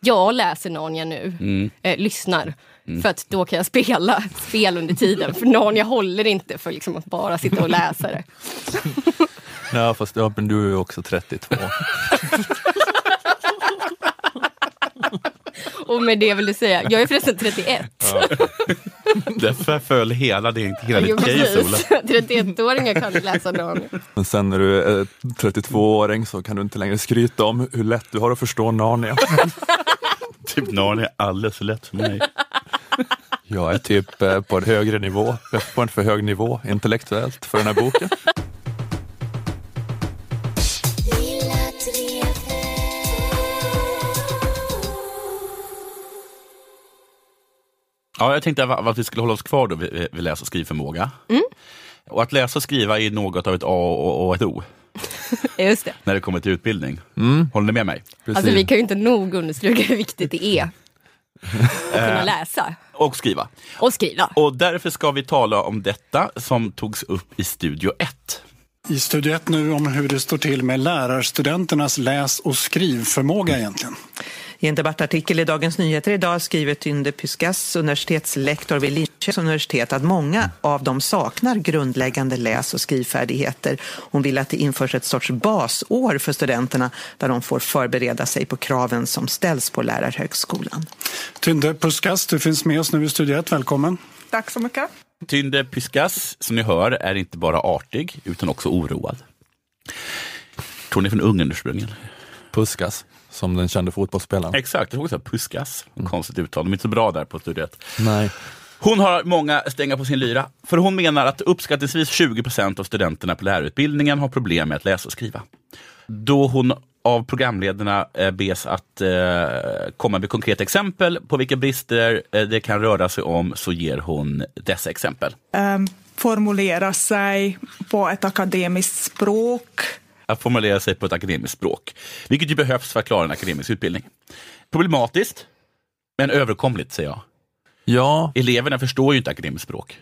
Jag läser Narnia nu, Mm. eh, lyssnar. För att då kan jag spela spel under tiden. För Narnia håller inte för liksom att bara sitta och läsa det. Ja, fast ja, men du är ju också 32. Och med det vill du säga, jag är förresten 31. Därför föll hela, din, hela Jo, ditt case, Ola. precis. 31-åringar kan inte läsa Narnia. Men sen när du är 32-åring så kan du inte längre skryta om hur lätt du har att förstå Narnia. Typ Narnia är alldeles för lätt för mig. Jag är typ eh, på en högre nivå, på en för hög nivå intellektuellt för den här boken. Ja, jag tänkte att vi skulle hålla oss kvar då vid, vid läs och skrivförmåga. Mm. Och att läsa och skriva är något av ett A och ett O Just det. när det kommer till utbildning. Håller ni med mig? Alltså vi kan ju inte nog understryka hur viktigt det är att kunna Eh, läsa Och skriva. och skriva. Och därför ska vi tala om detta som togs upp i Studio 1. I Studio 1 nu om hur det står till med lärarstudenternas läs och skrivförmåga egentligen. I en debattartikel i Dagens Nyheter idag skriver Tynde Pyskas, universitetslektor vid Linköpings universitet, att många av dem saknar grundläggande läs och skrivfärdigheter. Hon vill att det införs ett sorts basår för studenterna där de får förbereda sig på kraven som ställs på lärarhögskolan. Tynde Puskas, du finns med oss nu i Studio 1. Välkommen. Tack så mycket. Tynde Pyskas, som ni hör, är inte bara artig utan också oroad. Tror ni från Ungern ursprungligen? Puskas, som den kände fotbollsspelaren. Exakt, jag också Puskas. Konstigt uttal, de är inte så bra där på Studio 1. Nej. Hon har många strängar på sin lyra, för hon menar att uppskattningsvis 20 procent av studenterna på lärarutbildningen har problem med att läsa och skriva. Då hon av programledarna eh, bes att eh, komma med konkreta exempel på vilka brister eh, det kan röra sig om så ger hon dessa exempel. Ehm, formulera sig på ett akademiskt språk. Att formulera sig på ett akademiskt språk, vilket ju behövs för att klara en akademisk utbildning. Problematiskt, men överkomligt säger jag. Ja. Eleverna förstår ju inte akademiskt språk.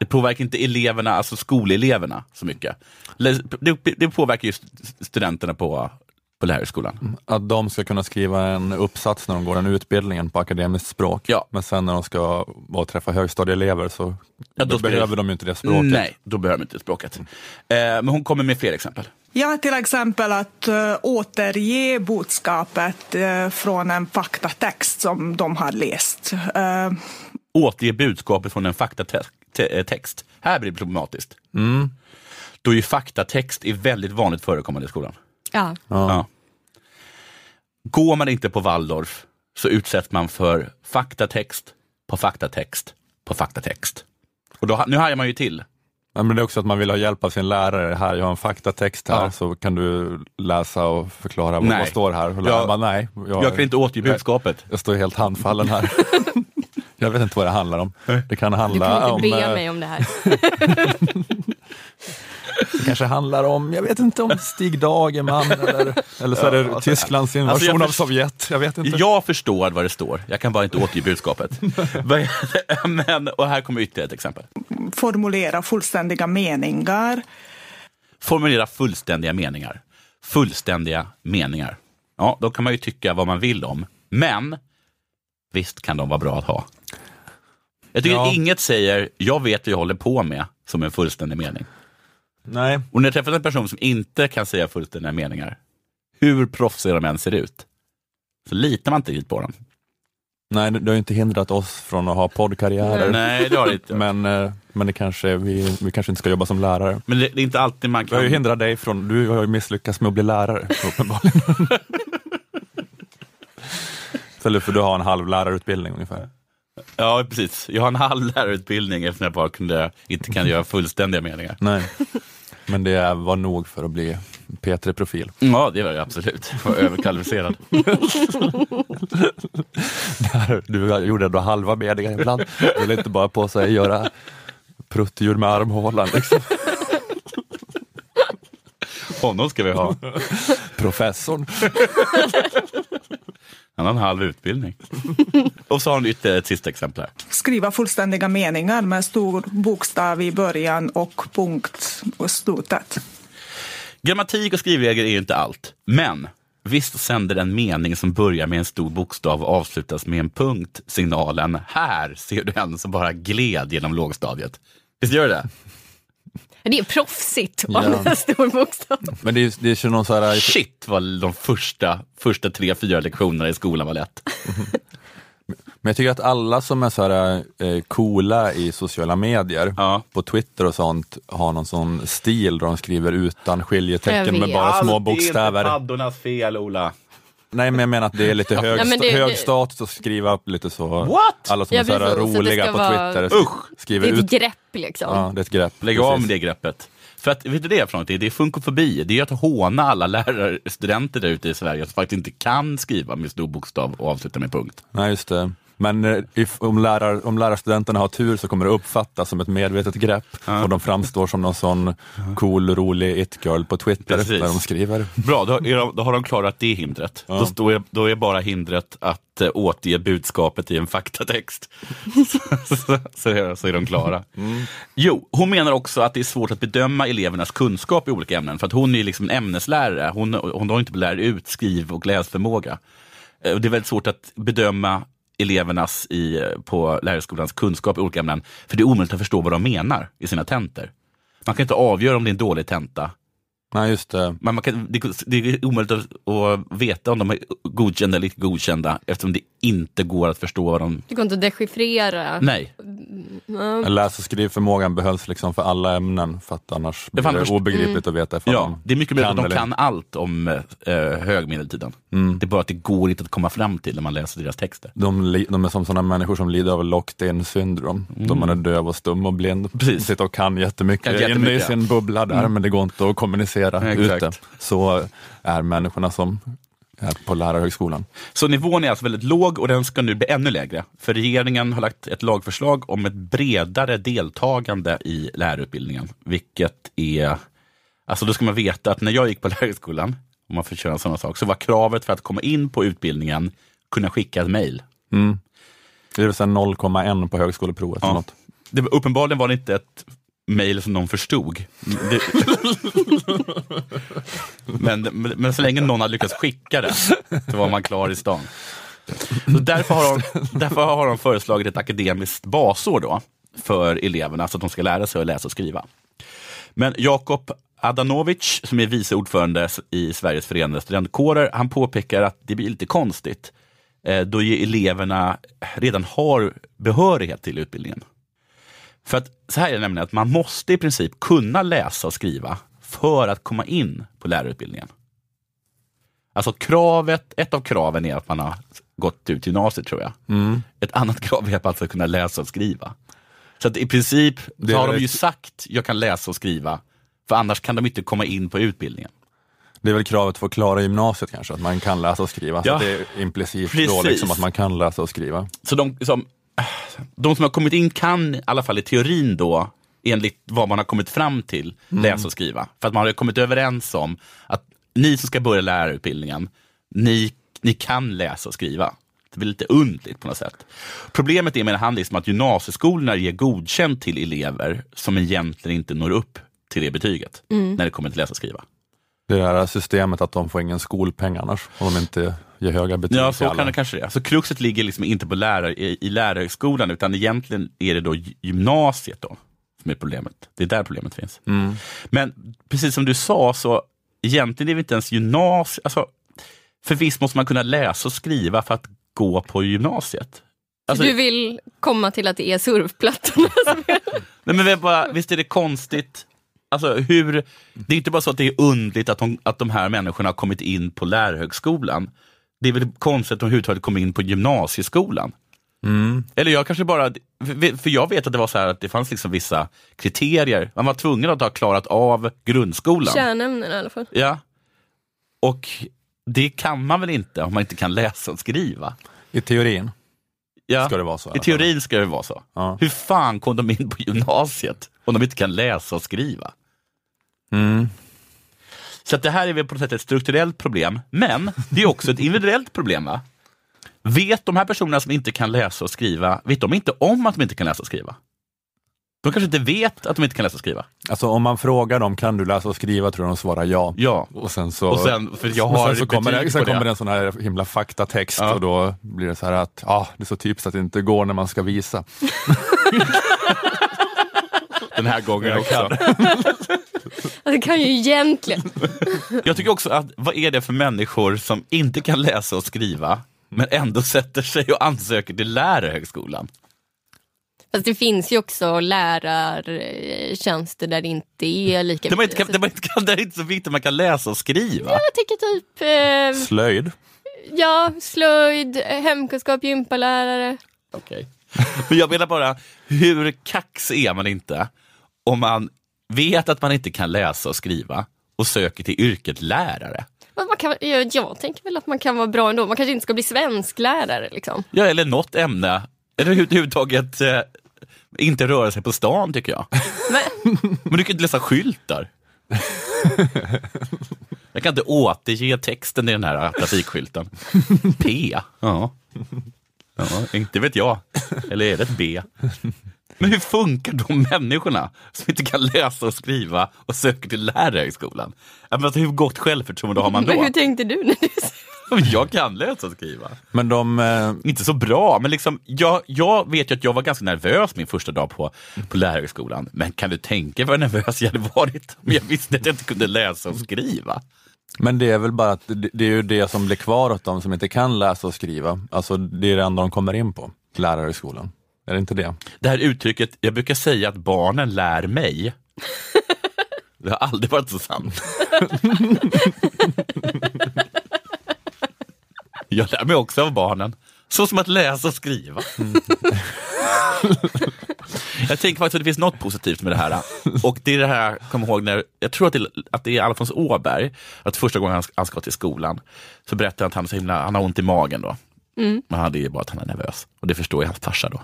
Det påverkar inte eleverna, alltså skoleleverna, så mycket. Det, påverkar ju st- studenterna på, på lärarhögskolan. Att de ska kunna skriva en uppsats när de går den utbildningen på akademiskt språk. Ja. Men sen när de ska vara och träffa högstadieelever så Ja, behöver de ju inte det språket. Nej, då behöver de inte det språket. Eh, men hon kommer med fler exempel. Ja, till exempel att uh, återge budskapet eh, från en faktatext som de har läst. Eh, Återge budskapet från en faktatext. Här blir det problematiskt. Mm. Då ju faktatext är väldigt vanligt förekommande i skolan. Ja. Ja. Går man inte på Waldorf så utsätts man för faktatext på faktatext på faktatext. Och då, nu hajar man ju till. Ja, men det är också att man vill ha hjälp av sin lärare. Här, jag har en faktatext här, Ja. så kan du läsa och förklara vad, Nej. vad står här. Och Jag- bara, nej, jag kan inte återge budskapet. Jag, jag står helt handfallen här. jag vet inte vad det handlar om. Det kan Du handla kan om... inte be eh, mig om det här. Det kanske handlar om, jag vet inte om Stig Dagerman eller, eller så är det Ja, alltså, Tysklands invasion alltså jag av Sovjet. Jag vet inte. Jag förstår vad det står, jag kan bara inte återge budskapet. Men, och här kommer ytterligare ett exempel. formulera fullständiga meningar. Formulera fullständiga meningar. Fullständiga meningar. Ja, då kan man ju tycka vad man vill om, men visst kan de vara bra att ha. Jag tycker Ja. inget säger, jag vet vad jag håller på med, som en fullständig mening. Nej. Och när jag träffat en person som inte kan säga fullständiga meningar, hur proffsiga de än ser ut, så litar man inte riktigt på dem. Nej, det har ju inte hindrat oss från att ha poddkarriärer. Nej, det har det inte. Men, eh, men det kanske, vi, vi kanske inte ska jobba som lärare. Men det, det är inte alltid man Det har ju kan... hindrat dig från, du har ju misslyckats med att bli lärare uppenbarligen. Istället för du har en halv lärarutbildning ungefär. Ja, precis. Jag har en halv lärarutbildning eftersom jag bara kunde, inte kan göra fullständiga meningar. Nej. Men det var nog för att bli P3-profil. Ja, det var jag absolut. Jag var överkvalificerad. Du gjorde ändå halva meningar ibland. Du ville inte bara på sig göra pruttljud med armhålan. Liksom. Honom ska vi ha. Professorn. Han har en halv utbildning. Och så har han ytterligare ett sista exempel här. Skriva fullständiga meningar med stor bokstav i början och punkt på slutet. Grammatik och skrivregler är ju inte allt, men visst sänder en mening som börjar med en stor bokstav och avslutas med en punkt signalen här ser du en som bara gled genom lågstadiet. Visst gör det det? Är proffsigt Ja. använda stor bokstav. Men det är, det är ju någon så här... Shit vad de första, första tre, fyra lektionerna i skolan var lätt. Men jag tycker att alla som är så här, eh, coola i sociala medier, på Twitter och sånt, har någon sån stil där de skriver utan skiljetecken med bara små bokstäver. Det är inte paddornas fel, Ola. Nej men jag menar att det är lite hög, Ja, det- hög det- status att skriva upp lite så. What? Alla som Ja, är så här. Så roliga ska på vara- Twitter Usch! skriver Det är ett ut. grepp liksom. Ja, det är ett grepp. Lägg Precis. med det greppet. För att, vet du det är för någonting? Det är funkofobi. Det är att håna alla lärarstudenter där ute i Sverige som faktiskt inte kan skriva med stor bokstav och avsluta med punkt. Nej, just det. Men eh, if, om, lärar, om lärarstudenterna har tur så kommer det uppfattas som ett medvetet grepp och de framstår som någon sån cool, rolig it-girl på Twitter Precis. där de skriver. Bra, då, är de, då har de klarat det hindret. Ja. Då, jag, då är bara hindret att eh, återge budskapet i en faktatext. så, så, så, är, så är de klara. Jo, hon menar också att det är svårt att bedöma elevernas kunskap i olika ämnen. För att hon är liksom en ämneslärare. Hon, hon har inte lärt ut skriv och läsförmåga. Eh, Det är väldigt svårt att bedöma elevernas i, på lärarskolans kunskap i olika ämnen. För det är omöjligt att förstå vad de menar i sina tentor. Man kan inte avgöra om det är en dålig tenta. Nej, just det. Men man kan, det, det är omöjligt att, att veta om de är godkända eller icke godkända eftersom det inte går att förstå vad de... Det går inte att dechiffrera. Nej. Mm. Läs och skrivförmågan behövs liksom för alla ämnen för att annars Det blir det först- obegripligt att veta ifall Ja, de det är mycket möjligt att de eller- kan allt om eh, högmedeltiden. Mm. Det är bara att det går inte att komma fram till när man läser deras texter. De, de är som sådana människor som lider av locked in syndrom. Då man är döv och stum och blind. Mm. Precis. Sitter och kan jättemycket, Kan inne i jättemycket. sin bubbla där, Mm. men det går inte att kommunicera Ja, exakt. ute. Så är människorna som är på lärarhögskolan. Så nivån är alltså väldigt låg och den ska nu bli ännu lägre. För regeringen har lagt ett lagförslag om ett bredare deltagande i lärarutbildningen. Vilket är, alltså då ska man veta att när jag gick på lärarhögskolan, om man får köra en sån sak, så var kravet för att komma in på utbildningen kunna skicka ett mejl. Mm. Det är väl så här 0,1 på högskoleprovet. eller något. Det, uppenbarligen var det inte ett mejl som någon förstod. Det, men, men, men så länge någon hade lyckats skicka det, så var man klar i stan. Så därför, har de, därför har de föreslagit ett akademiskt basår då, för eleverna, så att de ska lära sig att läsa och skriva. Men Jakob Adanovic, som är vice ordförande i Sveriges förenade studentkårer, han påpekar att det blir lite konstigt eh, då ju eleverna redan har behörighet till utbildningen. För att så här är det nämligen att man måste i princip kunna läsa och skriva för att komma in på lärarutbildningen. Alltså kravet, ett av kraven är att man har gått ut gymnasiet tror jag. Mm. Ett annat krav är att man ska kunna läsa och skriva. Så att i princip Det har de ju ett- sagt, jag kan läsa och skriva, för annars kan de inte komma in på utbildningen. Det är väl kravet för att klara gymnasiet kanske, att man kan läsa och skriva. Ja. Så det är implicit då liksom att man kan läsa och skriva. Så de som, de som har kommit in kan, i alla fall i teorin då, enligt vad man har kommit fram till, Mm. läsa och skriva. För att man har kommit överens om att ni som ska börja lärarutbildningen, ni, ni kan läsa och skriva. Det blir lite undligt på något sätt. Problemet är med han liksom att gymnasieskolorna ger godkänt till elever som egentligen inte når upp till det betyget, Mm. när det kommer till läsa och skriva. Det här systemet att de får ingen skolpeng annars, om de inte ger höga betyg Ja, till så kan det kanske det. Så kruxet ligger liksom inte på lärar, i, i lärarhögskolan, utan egentligen är det då gy- gymnasiet då, som är problemet. Det är där problemet finns. Mm. Men precis som du sa, så egentligen är det inte ens gymnasiet. Alltså, för visst måste man kunna läsa och skriva för att gå på gymnasiet. Alltså, du vill komma till att det är surfplattorna som är... nej, men bara, visst är det konstigt? Alltså, hur, det är inte bara så att det är undligt att de, att de här människorna har kommit in på lärarhögskolan. Det är väl konstigt att de överhuvudtaget kom in på gymnasieskolan. Mm. Eller jag kanske bara, för jag vet att det var så här att det fanns liksom vissa kriterier. Man var tvungen att ha klarat av grundskolan. Kärnämnen i alla fall. Ja. Och det kan man väl inte om man inte kan läsa och skriva? I teorin Ja. ska det vara så. i teorin ska det vara så. Ja. Hur fan kom de in på gymnasiet om de inte kan läsa och skriva? Mm. Så att det här är väl på något sätt ett strukturellt problem, men det är också ett individuellt problem. Va? Vet de här personerna som inte kan läsa och skriva, vet de inte om att de inte kan läsa och skriva? De kanske inte vet att de inte kan läsa och skriva. Alltså om man frågar dem, kan du läsa och skriva, tror jag de svarar ja. Ja. Och sen så, Och sen- för jag och har sen så kommer, det, sen kommer det en sån här himla faktatext Ja. och då blir det så här att ah, det är så typiskt att det inte går när man ska visa. Den här gången också. Det kan ju egentligen. Jag tycker också att, vad är det för människor som inte kan läsa och skriva, men ändå sätter sig och ansöker till lärarhögskolan. Fast det finns ju också lärartjänster där det inte är lika Det är inte, det är inte, det är inte så viktigt att man kan läsa och skriva. Jag tycker typ eh, Slöjd. ja, slöjd, hemkunskap, gympalärare. Okej. Men jag menar bara, hur kaxig är man inte om man vet att man inte kan läsa och skriva och söker till yrket lärare? Men Man kan, jag, jag tänker väl att man kan vara bra ändå. Man kanske inte ska bli svensklärare. Liksom. Ja, eller något ämne. Eller överhuvudtaget eh, inte röra sig på stan tycker jag. Men, Men du kan inte läsa skyltar. Jag kan inte återge texten i den här trafikskylten. P. Ja. ja. Inte vet jag. Eller är det ett B? Men hur funkar de människorna som inte kan läsa och skriva och söker till lärarhögskolan? Men alltså, hur gott självförtroende har man men då? hur tänkte du när du Jag kan läsa och skriva. Men de... Eh... Inte så bra, men liksom, jag, jag vet ju att jag var ganska nervös min första dag på, på lärarhögskolan. Men kan du tänka vad nervös jag hade varit om jag visste att jag inte kunde läsa och skriva? Men det är väl bara att det, är ju det som blir kvar åt dem som inte kan läsa och skriva. Alltså det är det enda de kommer in på, lärarhögskolan. Är det inte det? Det här uttrycket, jag brukar säga att barnen lär mig. Det har aldrig varit så sant. Jag lär mig också av barnen. Så som att läsa och skriva. Jag tänker faktiskt att det finns något positivt med det här. Och det är det här, kom ihåg, när, jag tror att det, att det är Alfons Åberg, att första gången han, han ska till skolan, så berättar han att han, så himla, han har ont i magen då. Mm. Men han, det är bara att han är nervös. Och det förstår ju hans farsa då.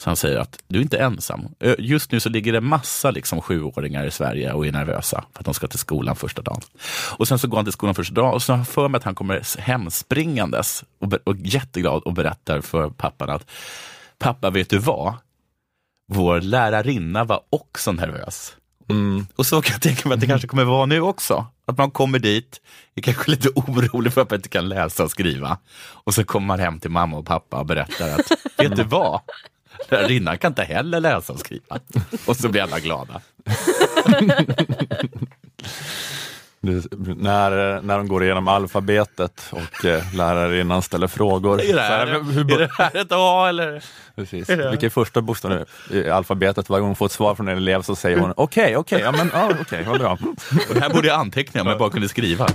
Så han säger att du är inte ensam. Just nu så ligger det massa liksom, sjuåringar i Sverige och är nervösa för att de ska till skolan första dagen. Och sen så går han till skolan första dagen och så har han för mig att han kommer hem springandes och, och jätteglad och berättar för pappan att pappa, vet du vad? Vår lärarinna var också nervös. Och så kan jag tänka mig att det kanske kommer vara nu också. Att man kommer dit, är kanske lite orolig för att man inte kan läsa och skriva. Och så kommer man hem till mamma och pappa och berättar att, vet du vad? Lärarinnan kan inte heller läsa och skriva. Och så blir alla glada. Det, när, när de går igenom alfabetet och eh, lärarinnan ställer frågor. Är det här, Så här, hur- är det här ett A eller? Precis. Är Vilken är första bokstaven i alfabetet? Varje gång hon får ett svar från en elev så säger hon okej, okej, ja men ja, okej, vad bra. Och det här borde jag anteckna om jag bara kunde skriva.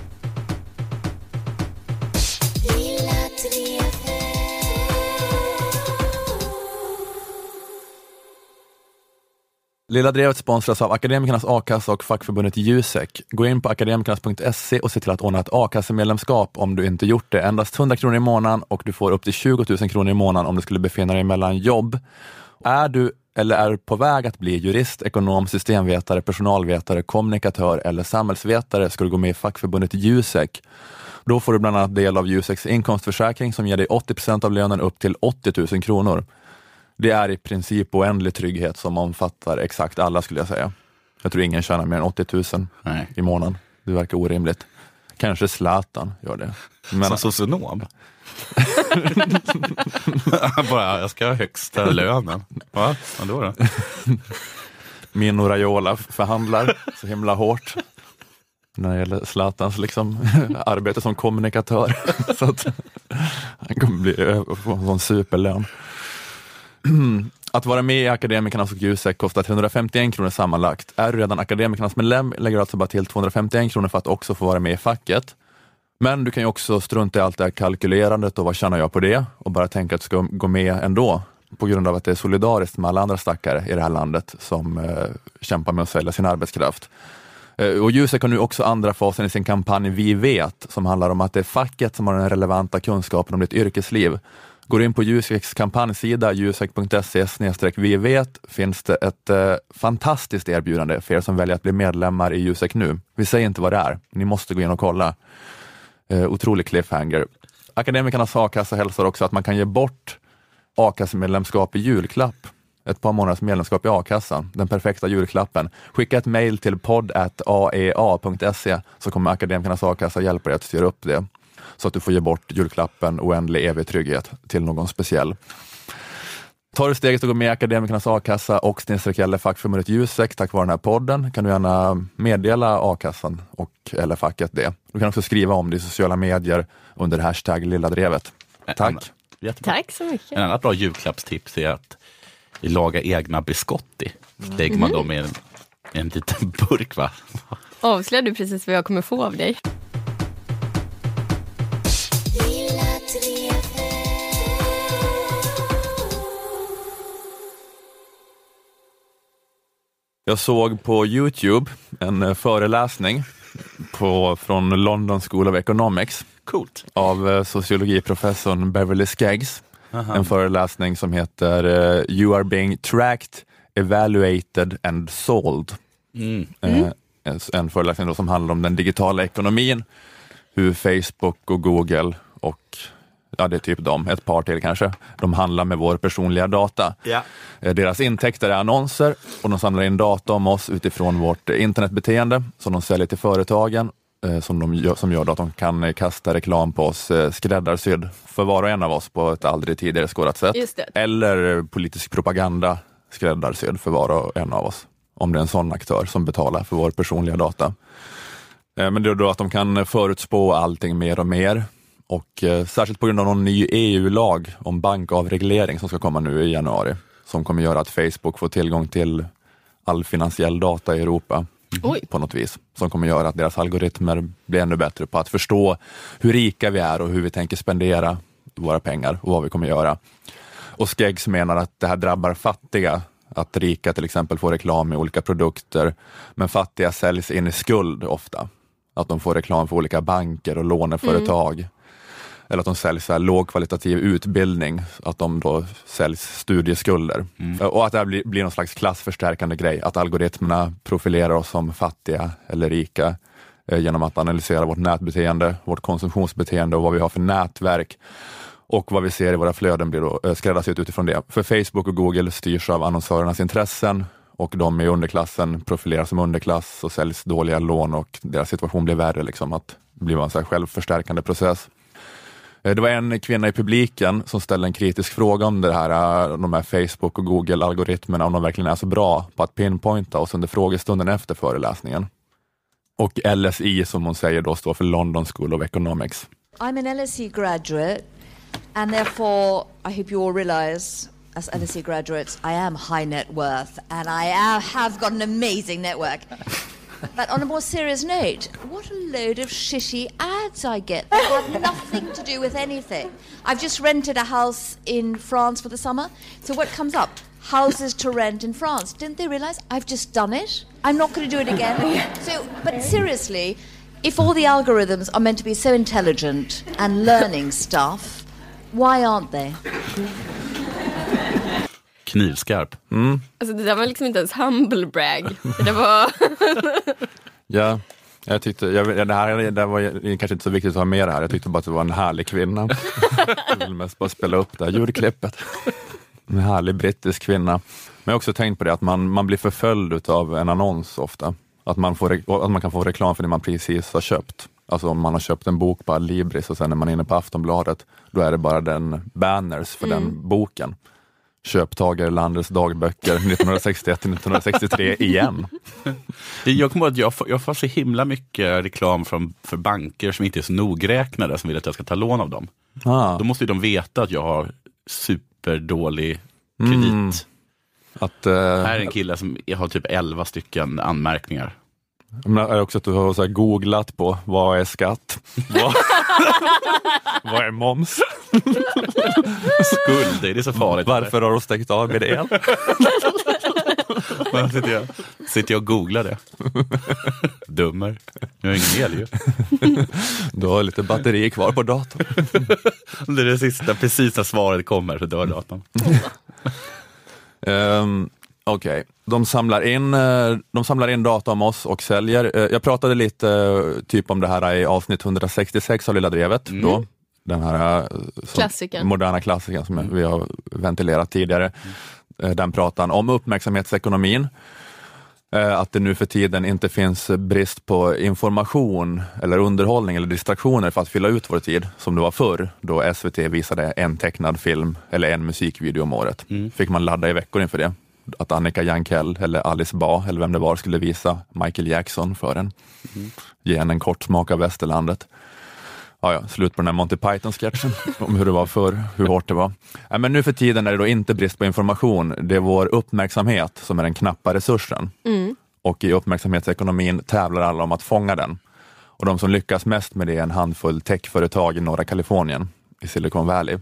Lilla Drevet sponsras av Akademikernas a-kassa och fackförbundet Jusek. Gå in på akademikernas.se och se till att ordna ett a-kassemedlemskap om du inte gjort det. Endast 100 kronor i månaden och du får upp till 20 000 kronor i månaden om du skulle befinna dig mellan jobb. Är du eller är på väg att bli jurist, ekonom, systemvetare, personalvetare, kommunikatör eller samhällsvetare ska du gå med i fackförbundet Jusek. Då får du bland annat del av Juseks inkomstförsäkring som ger dig 80% av lönen upp till 80 000 kronor. Det är i princip oändlig trygghet som omfattar exakt alla skulle jag säga. Jag tror ingen tjänar mer än 80 000 Nej. i månaden. Det verkar orimligt. Kanske Zlatan gör det. Som socionom? bara, jag ska ha högsta lönen. Va? Vadå då? Mino Raiola förhandlar så himla hårt när det gäller Zlatans liksom, arbete som kommunikatör. så att han kommer bli få en sån superlön. Att vara med i Akademikernas och Jusek kostar 351 kronor sammanlagt. Är du redan Akademikernas medlem lägger du alltså bara till 251 kronor för att också få vara med i facket. Men du kan ju också strunta i allt det här kalkylerandet och vad tjänar jag på det och bara tänka att du ska gå med ändå på grund av att det är solidariskt med alla andra stackare i det här landet som eh, kämpar med att sälja sin arbetskraft. Eh, Och Jusek har nu också andra fasen i sin kampanj Vi vet, som handlar om att det är facket som har den relevanta kunskapen om ditt yrkesliv. Går du in på Juseks kampanjsida, jusek.se vi vet, finns det ett eh, fantastiskt erbjudande för er som väljer att bli medlemmar i Jusek nu. Vi säger inte vad det är, ni måste gå in och kolla. Eh, otrolig cliffhanger. Akademikernas a-kassa hälsar också att man kan ge bort a-kassemedlemskap i julklapp. Ett par månaders medlemskap i a-kassan, den perfekta julklappen. Skicka ett mejl till podd.aea.se så kommer Akademikernas a-kassa hjälpa dig att styra upp det så att du får ge bort julklappen oändlig evig trygghet till någon speciell. Tar du steget att gå med i Akademikernas a-kassa och snedstreck eller fackförbundet Jusek tack vare den här podden kan du gärna meddela a-kassan och eller facket det. Du kan också skriva om det i sociala medier under hashtag lilla drevet. Tack. Jättebra. Tack så mycket. En annat bra julklappstips är att laga egna biscotti. Lägger man Mhm. dem i en, i en liten burk. Va? Avslöjar du precis vad jag kommer få av dig? Jag såg på Youtube en eh, föreläsning på, från London School of Economics Coolt. av eh, sociologiprofessorn Beverly Skeggs. Aha. En föreläsning som heter eh, You are being tracked, evaluated and sold. Mm. Eh, en- En föreläsning då som handlar om den digitala ekonomin, hur Facebook och Google och ja, det är typ de, ett par till kanske, de handlar med vår personliga data. Ja. Eh, Deras intäkter är annonser och de samlar in data om oss utifrån vårt internetbeteende som de säljer till företagen eh, som, de gör, som gör att de kan eh, kasta reklam på oss skräddarsydd för var och en av oss på ett aldrig tidigare skådat sätt. Eller politisk propaganda skräddarsydd för var och en av oss. Om det är en sån aktör som betalar för vår personliga data. Men det är då att de kan förutspå allting mer och mer och eh, särskilt på grund av någon ny EU-lag om bankavreglering som ska komma nu i januari, som kommer göra att Facebook får tillgång till all finansiell data i Europa på något vis, som kommer göra att deras algoritmer blir ännu bättre på att förstå hur rika vi är och hur vi tänker spendera våra pengar och vad vi kommer göra. Och Skeggs menar att det här drabbar fattiga, att rika till exempel får reklam i olika produkter, men fattiga säljs in i skuld ofta. Att de får reklam för olika banker och låneföretag. Eller att de säljs så här lågkvalitativ utbildning, att de då säljs studieskulder. Och att det här blir, blir någon slags klassförstärkande grej, att algoritmerna profilerar oss som fattiga eller rika eh, genom att analysera vårt nätbeteende, vårt konsumtionsbeteende och vad vi har för nätverk. Och vad vi ser i våra flöden blir då eh, skräddarsytt utifrån det. För Facebook och Google styrs av annonsörernas intressen och de i underklassen profileras som underklass och säljs dåliga lån och deras situation blir värre. Liksom, att det blir en så självförstärkande process. Eh, det var en kvinna i publiken som ställde en kritisk fråga om det här, eh, de här Facebook och Google-algoritmerna, om de verkligen är så bra på att pinpointa oss under frågestunden efter föreläsningen. Och LSI som hon säger då står för London School of Economics. I'm an LSE graduate, and therefore, I hope you all realize as LSE graduates, I am high net worth, and I have got an amazing network. But on a more serious note, what a load of shitty ads I get that have nothing to do with anything. I've just rented a house in France for the summer, so what comes up? Houses to rent in France. Didn't they realise I've just done it? I'm not going to do it again. so, but seriously, if all the algorithms are meant to be so intelligent and learning stuff, why aren't they? Knivskarp. Alltså det där var liksom inte ens humble brag. Det var... Ja, jag tyckte, jag, det här det var är kanske inte så viktigt att ha med det här, jag tyckte bara att det var en härlig kvinna. jag vill mest bara spela upp det här ljudklippet. En härlig brittisk kvinna. Men jag har också tänkt på det att man, man blir förföljd av en annons ofta. Att man, får, att man kan få reklam för det man precis har köpt. Alltså om man har köpt en bok på Adlibris och sen är man inne på Aftonbladet, då är det bara den banners för Mm. den boken. Köp Tage Erlanders dagböcker 1961 till 1963 igen. Jag kommer ihåg att jag får, jag får så himla mycket reklam från, för banker som inte är så nogräknade som vill att jag ska ta lån av dem. Ah. Då måste ju de veta att jag har superdålig kredit. Mm. Att, eh, Här är en kille som har typ 11 stycken anmärkningar. Men är det också att du har så googlat på vad är skatt? Vad, vad är moms? Skulder, det är så farligt. Varför har du stängt av med el? Men sitter, jag, sitter jag och googlar det. Dummer. Jag har ingen el ju. Du har lite batteri kvar på datorn. Det är det sista, precis när svaret kommer så dör datorn. Um, Okej, de, samlar in, eh, de samlar in data om oss och säljer. Eh, Jag pratade lite eh, typ om det här i avsnitt 166 av Lilla Drevet. Mm. Då. Den här som, Klassikern. moderna klassikern som vi har ventilerat tidigare. Eh, Den pratan om uppmärksamhetsekonomin. Att det nu för tiden inte finns brist på information eller underhållning eller distraktioner för att fylla ut vår tid som det var förr då SVT visade en tecknad film eller en musikvideo om året. Fick man ladda i veckor inför det. Att Annika Jankell eller Alice Ba eller vem det var skulle visa Michael Jackson för en. Ge en en kort smak av västerlandet. Ja, ja, slut på den här Monty Python-sketchen om hur det var förr, hur hårt det var. Ja, men nu för tiden är det då inte brist på information, det är vår uppmärksamhet som är den knappa resursen. Mm. Och i uppmärksamhetsekonomin tävlar alla om att fånga den. Och de som lyckas mest med det är en handfull techföretag i norra Kalifornien, i Silicon Valley.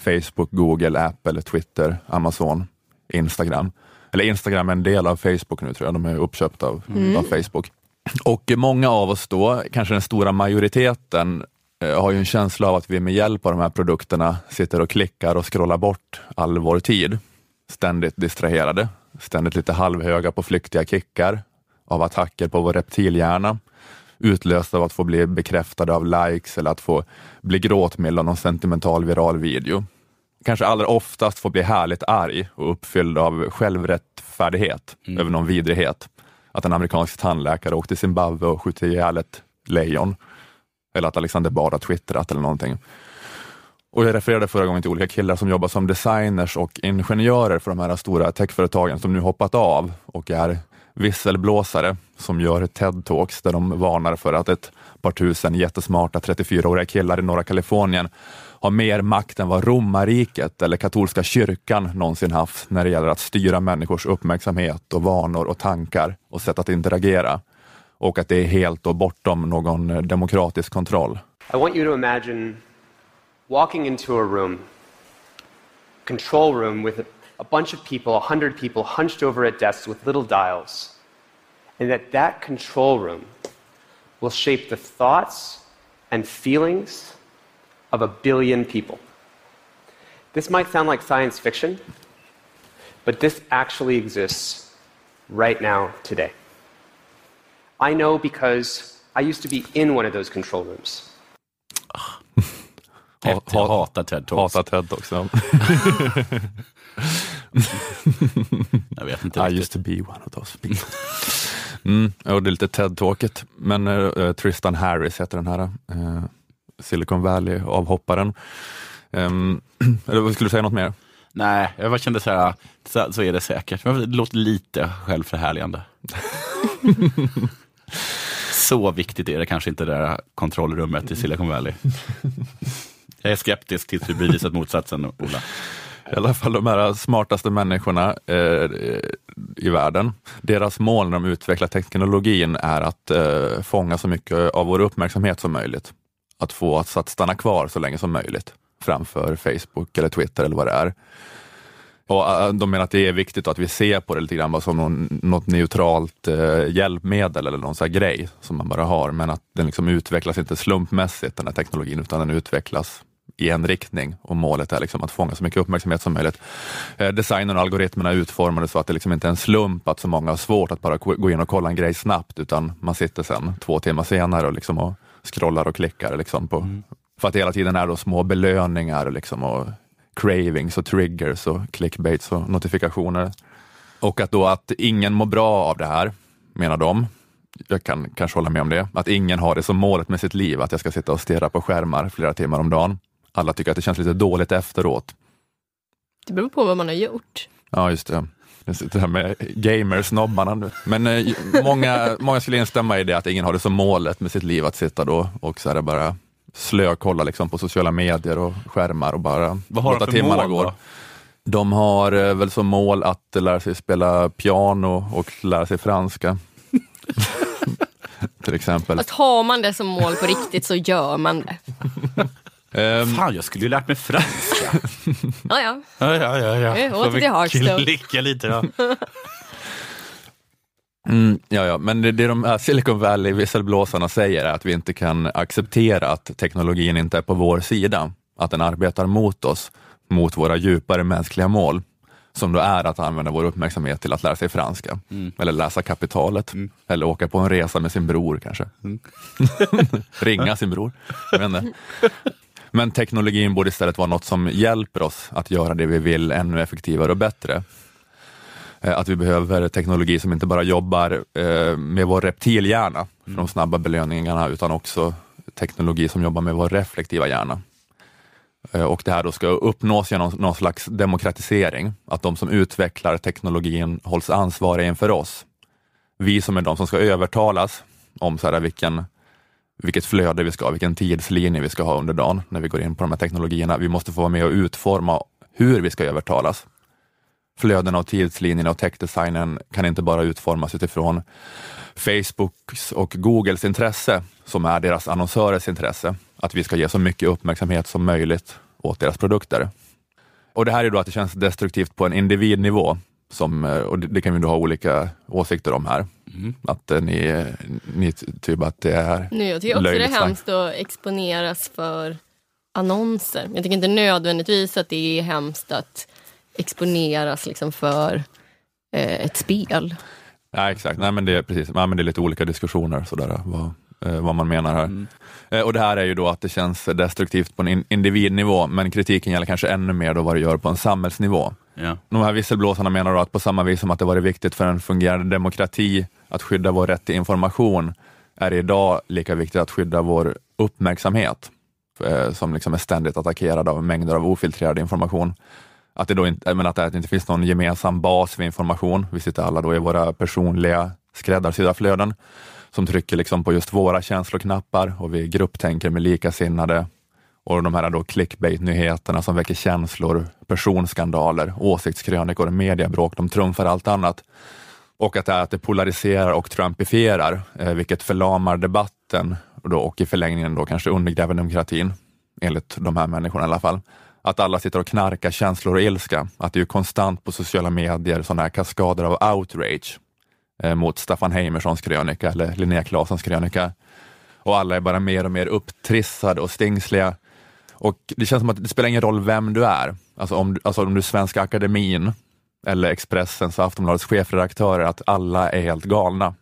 Facebook, Google, Apple, Twitter, Amazon, Instagram. Eller Instagram är en del av Facebook nu tror jag, de är uppköpta av, Mm. av Facebook. Och många av oss då, kanske den stora majoriteten, eh, har ju en känsla av att vi med hjälp av de här produkterna sitter och klickar och scrollar bort all vår tid. Ständigt distraherade, ständigt lite halvhöga på flyktiga kickar av attacker på vår reptilhjärna, utlösta av att få bli bekräftade av likes eller att få bli gråtmild av någon sentimental viral video. Kanske allra oftast få bli härligt arg och uppfylld av självrättfärdighet över någon vidrighet. Att en amerikansk tandläkare åkte till Zimbabwe och skjutit ihjäl ett lejon. Eller att Alexander Bard har twittrat eller någonting. Och jag refererade förra gången till olika killar som jobbar som designers och ingenjörer för de här stora techföretagen som nu hoppat av och är visselblåsare som gör TED-talks där de varnar för att ett par tusen jättesmarta 34-åriga killar i norra Kalifornien har mer makt än vad romarriket eller katolska kyrkan någonsin haft när det gäller att styra människors uppmärksamhet och vanor och tankar och sätt att interagera. Och att det är helt och bortom någon demokratisk kontroll. I want you to imagine walking into a room, control room with a bunch of people, a hundred people hunched over at desks with little dials, and that that control room will shape the thoughts and feelings of a billion people. This might sound like science fiction, but this actually exists right now today. I know because I used to be in one of those control rooms. Ha, Jag hatar TED Talks. Hatar TED Talks, ja. Jag vet inte I riktigt. used to be one of those people. Mm, ja, det är lite TED-talket, men eh, Tristan Harris heter den här eh, Silicon Valley-avhopparen. Um, eller skulle du säga något mer? Nej, jag bara kände så här, så, så är det säkert. Men Det låter lite självförhärligande. så viktigt är det kanske inte det där kontrollrummet i Silicon Valley. Jag är skeptisk tills vi bevisat motsatsen, Ola. I alla fall de här smartaste människorna eh, i världen. Deras mål när de utvecklar teknologin är att eh, fånga så mycket av vår uppmärksamhet som möjligt. Att få oss att stanna kvar så länge som möjligt framför Facebook eller Twitter eller vad det är. Och äh, de menar att det är viktigt att vi ser på det lite grann som någon, något neutralt eh, hjälpmedel eller någon sån här grej som man bara har, men att den liksom utvecklas inte slumpmässigt den här teknologin, utan den utvecklas i en riktning och målet är liksom att fånga så mycket uppmärksamhet som möjligt. Eh, designen och algoritmerna är utformade så att det liksom inte är en slump att så många har svårt att bara gå gå in och kolla en grej snabbt, utan man sitter sen två timmar senare och, liksom och scrollar och klickar. Liksom på, För att det hela tiden är då små belöningar liksom och cravings och triggers och clickbaits och notifikationer. Och att då att ingen mår bra av det här, menar de. Jag kan kanske hålla med om det. Att ingen har det som målet med sitt liv, att jag ska sitta och stirra på skärmar flera timmar om dagen. Alla tycker att det känns lite dåligt efteråt. Det beror på vad man har gjort. Ja, just det. Det här med gamersnobbarna nu. Men eh, många, många skulle instämma i det, att ingen har det som målet med sitt liv att sitta då och så är det bara slökolla liksom på sociala medier och skärmar och bara Vad har de låta för timmarna mål gå. då? De har eh, väl som mål att lära sig spela piano och lära sig franska. Till exempel. Att har man det som mål på riktigt så gör man det. Ehm, Fan, jag skulle ju lärt mig franska. Ja, ja. ja, ja, ja. ja. Får åter vi till Hagstad. Klicka lite då. Mm, ja, ja, men det, det de här Silicon Valley visselblåsarna säger är att vi inte kan acceptera att teknologin inte är på vår sida, att den arbetar mot oss, mot våra djupare mänskliga mål, som då är att använda vår uppmärksamhet till att lära sig franska, Mm. eller läsa kapitalet, eller åka på en resa med sin bror kanske. Mm. Ringa sin bror, jag vet inte. Men teknologin borde istället vara något som hjälper oss att göra det vi vill ännu effektivare och bättre. Eh, att vi behöver teknologi som inte bara jobbar eh, med vår reptilhjärna, för de snabba belöningarna, utan också teknologi som jobbar med vår reflektiva hjärna. Eh, och det här då ska uppnås genom någon slags demokratisering, att de som utvecklar teknologin hålls ansvariga inför oss. Vi som är de som ska övertalas om så här, vilken, vilket flöde vi ska ha, vilken tidslinje vi ska ha under dagen när vi går in på de här teknologierna. Vi måste få vara med och utforma hur vi ska övertalas. Flödena och tidslinjerna och techdesignen kan inte bara utformas utifrån Facebooks och Googles intresse, som är deras annonsörers intresse, att vi ska ge så mycket uppmärksamhet som möjligt åt deras produkter. Och det här är då att det känns destruktivt på en individnivå, som, eh, och det, det kan vi då ha olika åsikter om här. Att eh, ni, ni typ att det är Nu, jag tycker också det är hemskt att exponeras för annonser. Jag tycker inte nödvändigtvis att det är hemskt att exponeras liksom för eh, ett spel. Ja, exakt. Nej, men det, är precis. Nej, men det är lite olika diskussioner sådär, vad, eh, vad man menar här. Eh, och Det här är ju då att det känns destruktivt på en in, individnivå, men kritiken gäller kanske ännu mer då vad det gör på en samhällsnivå. Ja. De här visselblåsarna menar då att på samma vis som att det varit viktigt för en fungerande demokrati att skydda vår rätt till information, är det idag lika viktigt att skydda vår uppmärksamhet, eh, som liksom är ständigt attackerad av mängder av ofiltrerad information. Att det, då inte, men att det inte finns någon gemensam bas för information. Vi sitter alla då i våra personliga skräddarsydda flöden som trycker liksom på just våra känsloknappar och vi grupptänker med likasinnade. Och de här då clickbait-nyheterna som väcker känslor, personskandaler, åsiktskrönikor, mediebråk, de trumfar allt annat. Och att det, är att det polariserar och trumpifierar, eh, vilket förlamar debatten och, då, och i förlängningen då kanske undergräver demokratin, enligt de här människorna i alla fall. Att alla sitter och knarkar känslor och ilska. Att det är konstant på sociala medier sådana här kaskader av outrage eh, mot Staffan Heimerssons krönika eller Linnea Claessons krönika. Och alla är bara mer och mer upptrissade och stingsliga. Och det känns som att det spelar ingen roll vem du är. Alltså om, alltså om du är Svenska Akademin eller Expressens och Aftonbladets chefredaktörer, att alla är helt galna.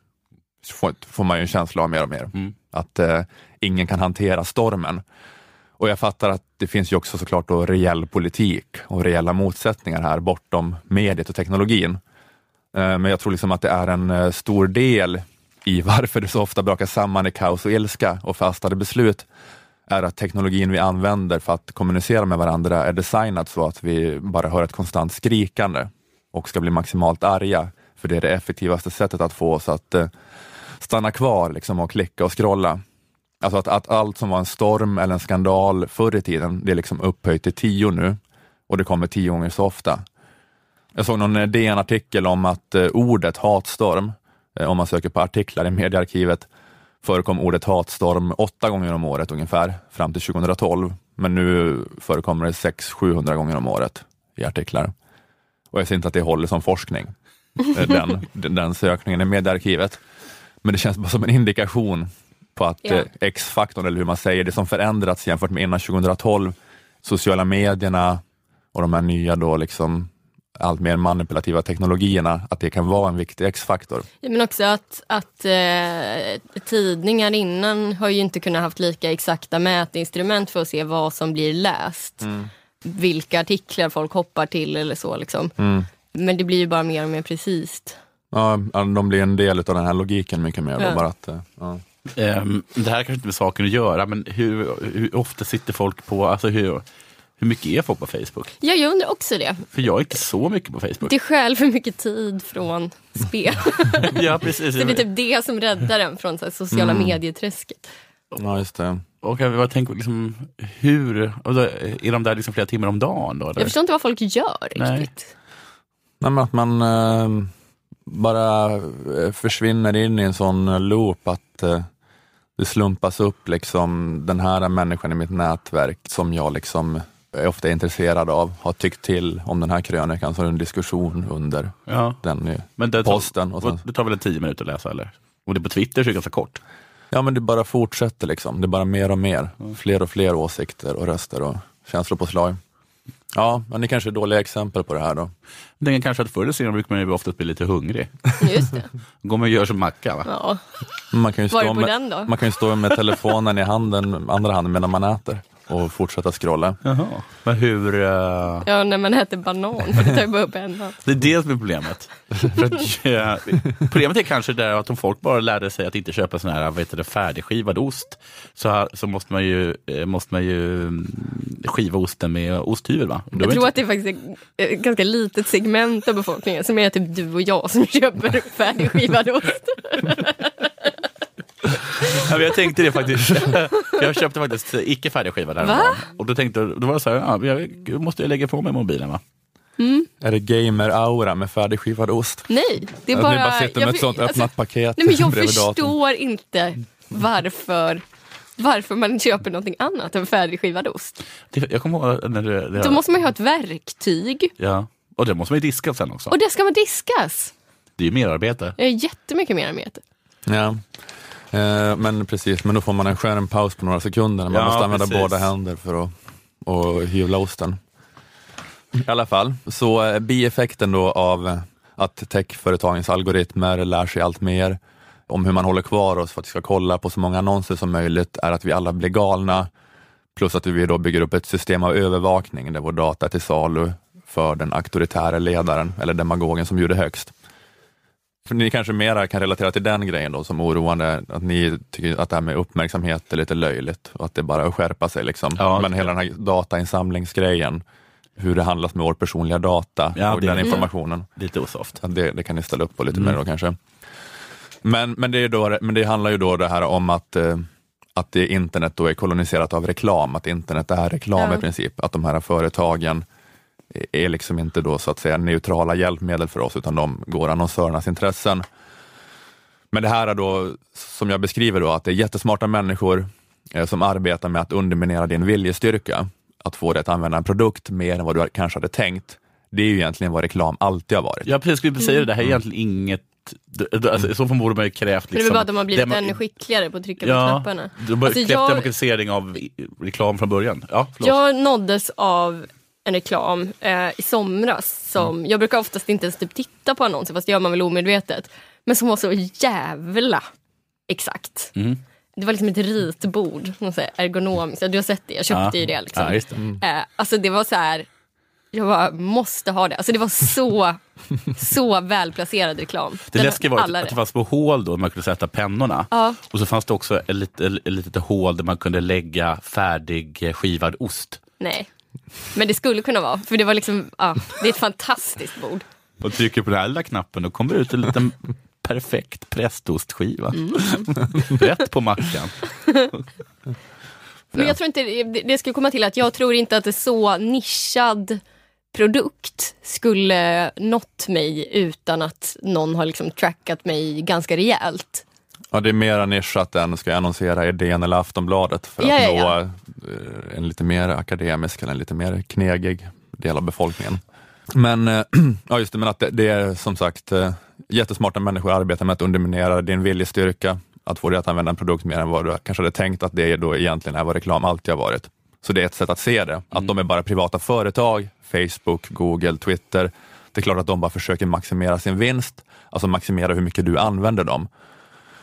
Så får, får man ju en känsla av mer och mer. Att eh, ingen kan hantera stormen. Och jag fattar att det finns ju också såklart då reell politik och reella motsättningar här bortom mediet och teknologin. Eh, Men jag tror liksom att det är en eh, stor del i varför det så ofta brakar samman i kaos och ilska och fastade beslut är att teknologin vi använder för att kommunicera med varandra är designad så att vi bara hör ett konstant skrikande och ska bli maximalt arga, för det är det effektivaste sättet att få oss att eh, stanna kvar liksom, och klicka och scrolla. Alltså att, att allt som var en storm eller en skandal förr i tiden, det är liksom upphöjt till tio nu och det kommer tio gånger så ofta. Jag såg någon eh, DN-artikel om att eh, ordet hatstorm, om man söker på artiklar i mediearkivet, förekom ordet hatstorm åtta gånger om året ungefär, fram till 2012. Men nu förekommer det 600-700 gånger om året i artiklar. Och jag ser inte att det håller som forskning, eh, den, den, sökningen i mediearkivet. Men det känns bara som en indikation på att Ja. eh, X-faktorn, eller hur man säger, det som förändrats jämfört med innan 2012, sociala medierna och de här nya då liksom allt mer manipulativa teknologierna, att det kan vara en viktig X-faktor. Ja, men också att, att eh, tidningar innan har ju inte kunnat haft lika exakta mätinstrument för att se vad som blir läst. Vilka artiklar folk hoppar till eller så. Liksom. Mm. Men det blir ju bara mer och mer precis. Ja, de blir en del av den här logiken mycket mer. Ja. Då, bara att, eh, ja. Ehm, det här kanske inte med saken att göra, men hur, hur ofta sitter folk på, alltså hur, hur mycket är folk på Facebook? Ja, jag undrar också det. För jag är inte så mycket på Facebook. Det stjäl för mycket tid från spel. ja, precis. det blir typ det som räddar en från så här, sociala Mm. medieträsket. Ja, just det. Och jag, tänker liksom, hur, är de där liksom flera timmar om dagen? Då, eller? Jag förstår inte vad folk gör Nej. riktigt. Nej, men att man eh, bara eh, försvinner in i en sån loop att eh, det slumpas upp liksom den här människan i mitt nätverk som jag liksom är ofta intresserad av, har tyckt till om den här krönikan, så är det en diskussion under Ja. den i Men det tar, posten. Och sen, det tar väl en tio minuter att läsa eller? Och det är på Twitter så är det ganska kort. ja men det bara fortsätter liksom, det är bara mer och mer, fler och fler åsikter och röster och känslopåslag. Ja, men det kanske är dåliga exempel på det här då. Jag tänker kanske att förr eller senare brukar man ju ofta bli lite hungrig. Just det. Går man och gör som macka va? Ja. Man kan ju Var stå är på med, den då? Man kan ju stå med telefonen i handen, andra handen medan man äter och fortsätta scrolla. Jaha. Men hur... eh, Ja, när man äter banan, för det tar ju bara upp en hand. Det är det som är problemet. För att, eh, problemet är kanske där att om folk bara lärde sig att inte köpa sån här vad heter det, färdigskivad ost så, här, så måste man ju, eh, måste man ju mm, skiva osten med osthyvel. Va? Jag tror inte- att det är faktiskt ett ganska litet segment av befolkningen som är typ du och jag som köper färdigskivad ost. Men jag tänkte det faktiskt. Jag köpte faktiskt icke färdig skiva där Va? Och då tänkte då var det så här, ja, jag måste jag lägga på mig mobilen va? Mm. Är det gamer-aura med färdigskivad ost? Nej, det är Att bara... ni bara sitter med jag ett sånt alltså, öppnat paket Nej, men jag förstår inte varför, varför man köper någonting annat än färdigskivad ost. Det- Jag kommer ihåg när du... Det, Då måste man ju ha ett verktyg Ja, och det måste man ju diska sen också. och det ska man diskas. Det är ju merarbete. Det är jättemycket mer arbete. Ja. Eh, men precis, men då får man en skön paus på några sekunder. Man Ja, måste använda precis. båda händer för att och hyvla osten. I alla fall, så eh, bieffekten då av eh, att techföretagens algoritmer lär sig allt mer om hur man håller kvar oss för att vi ska kolla på så många annonser som möjligt är att vi alla blir galna. Plus att vi då bygger upp ett system av övervakning där vår data är till salu för den auktoritära ledaren eller demagogen som bjuder högst. För ni kanske mera kan relatera till den grejen då som oroande, att ni tycker att det här med uppmärksamhet är lite löjligt och att det bara är att skärpa sig. Liksom. Men hela den här datainsamlingsgrejen, hur det handlas med vår personliga data Ja, och det- den informationen. Lite osoft. Ja, Det, det kan ni ställa upp på lite Mm. mer då kanske. Men, men, det är då, men det handlar ju då det här om att, eh, att det internet då är koloniserat av reklam, att internet är reklam Ja. i princip. Att de här företagen är liksom inte då så att säga neutrala hjälpmedel för oss, utan de går annonsörernas intressen. Men det här är då, som jag beskriver då, att det är jättesmarta människor eh, som arbetar med att underminera din viljestyrka, att få dig att använda en produkt mer än vad du kanske hade tänkt. Det är ju egentligen vad reklam alltid har varit. Jag precis skulle Mm. säga det, det här är egentligen inget Alltså, så borde man ju krävt... Men det är Liksom, bara att de har blivit ännu skickligare på att trycka på Ja, knapparna. de har Alltså, krävt jag- demokratisering av reklam från början. Ja, förlåt. Jag nåddes av en reklam eh, i somras. Som, Mm. Jag brukar oftast inte ens typ titta på annonser, fast det gör man väl omedvetet. Men som var så jävla exakt. Mm. Det var liksom ett ritbord, ergonomiskt. Ja, Du har sett det, jag köpte Ja. ju det. Liksom. Ja, det. Mm. Eh, alltså det var så här, jag bara måste ha det. Alltså det var så, så välplacerad reklam. Det Den läskiga var att, att det fanns små hål då man kunde sätta pennorna. Ja. Och så fanns det också ett litet, ett litet hål där man kunde lägga färdig eh, skivad ost. Nej, men det skulle kunna vara. För det var liksom, ja, det är ett fantastiskt bord. Och trycker på den här lilla knappen och kommer det ut en liten perfekt prästostskiva. Mm. Rätt på mackan. Men jag tror inte, det- skulle komma till att jag tror inte att en så nischad produkt skulle nått mig utan att någon har liksom trackat mig ganska rejält. Ja, det är mera nischat än ska jag annonsera i DN eller Aftonbladet för att Ja, ja, nå ja. eh, en lite mer akademisk eller en lite mer knegig del av befolkningen. Men, eh, ja just det, men att det, det är som sagt eh, jättesmarta människor arbetar med att underminera din viljestyrka, att få dig att använda en produkt mer än vad du kanske hade tänkt att det då egentligen är vad reklam alltid har varit. Så det är ett sätt att se det, att de är bara privata företag, Facebook, Google, Twitter. Det är klart att de bara försöker maximera sin vinst, alltså maximera hur mycket du använder dem.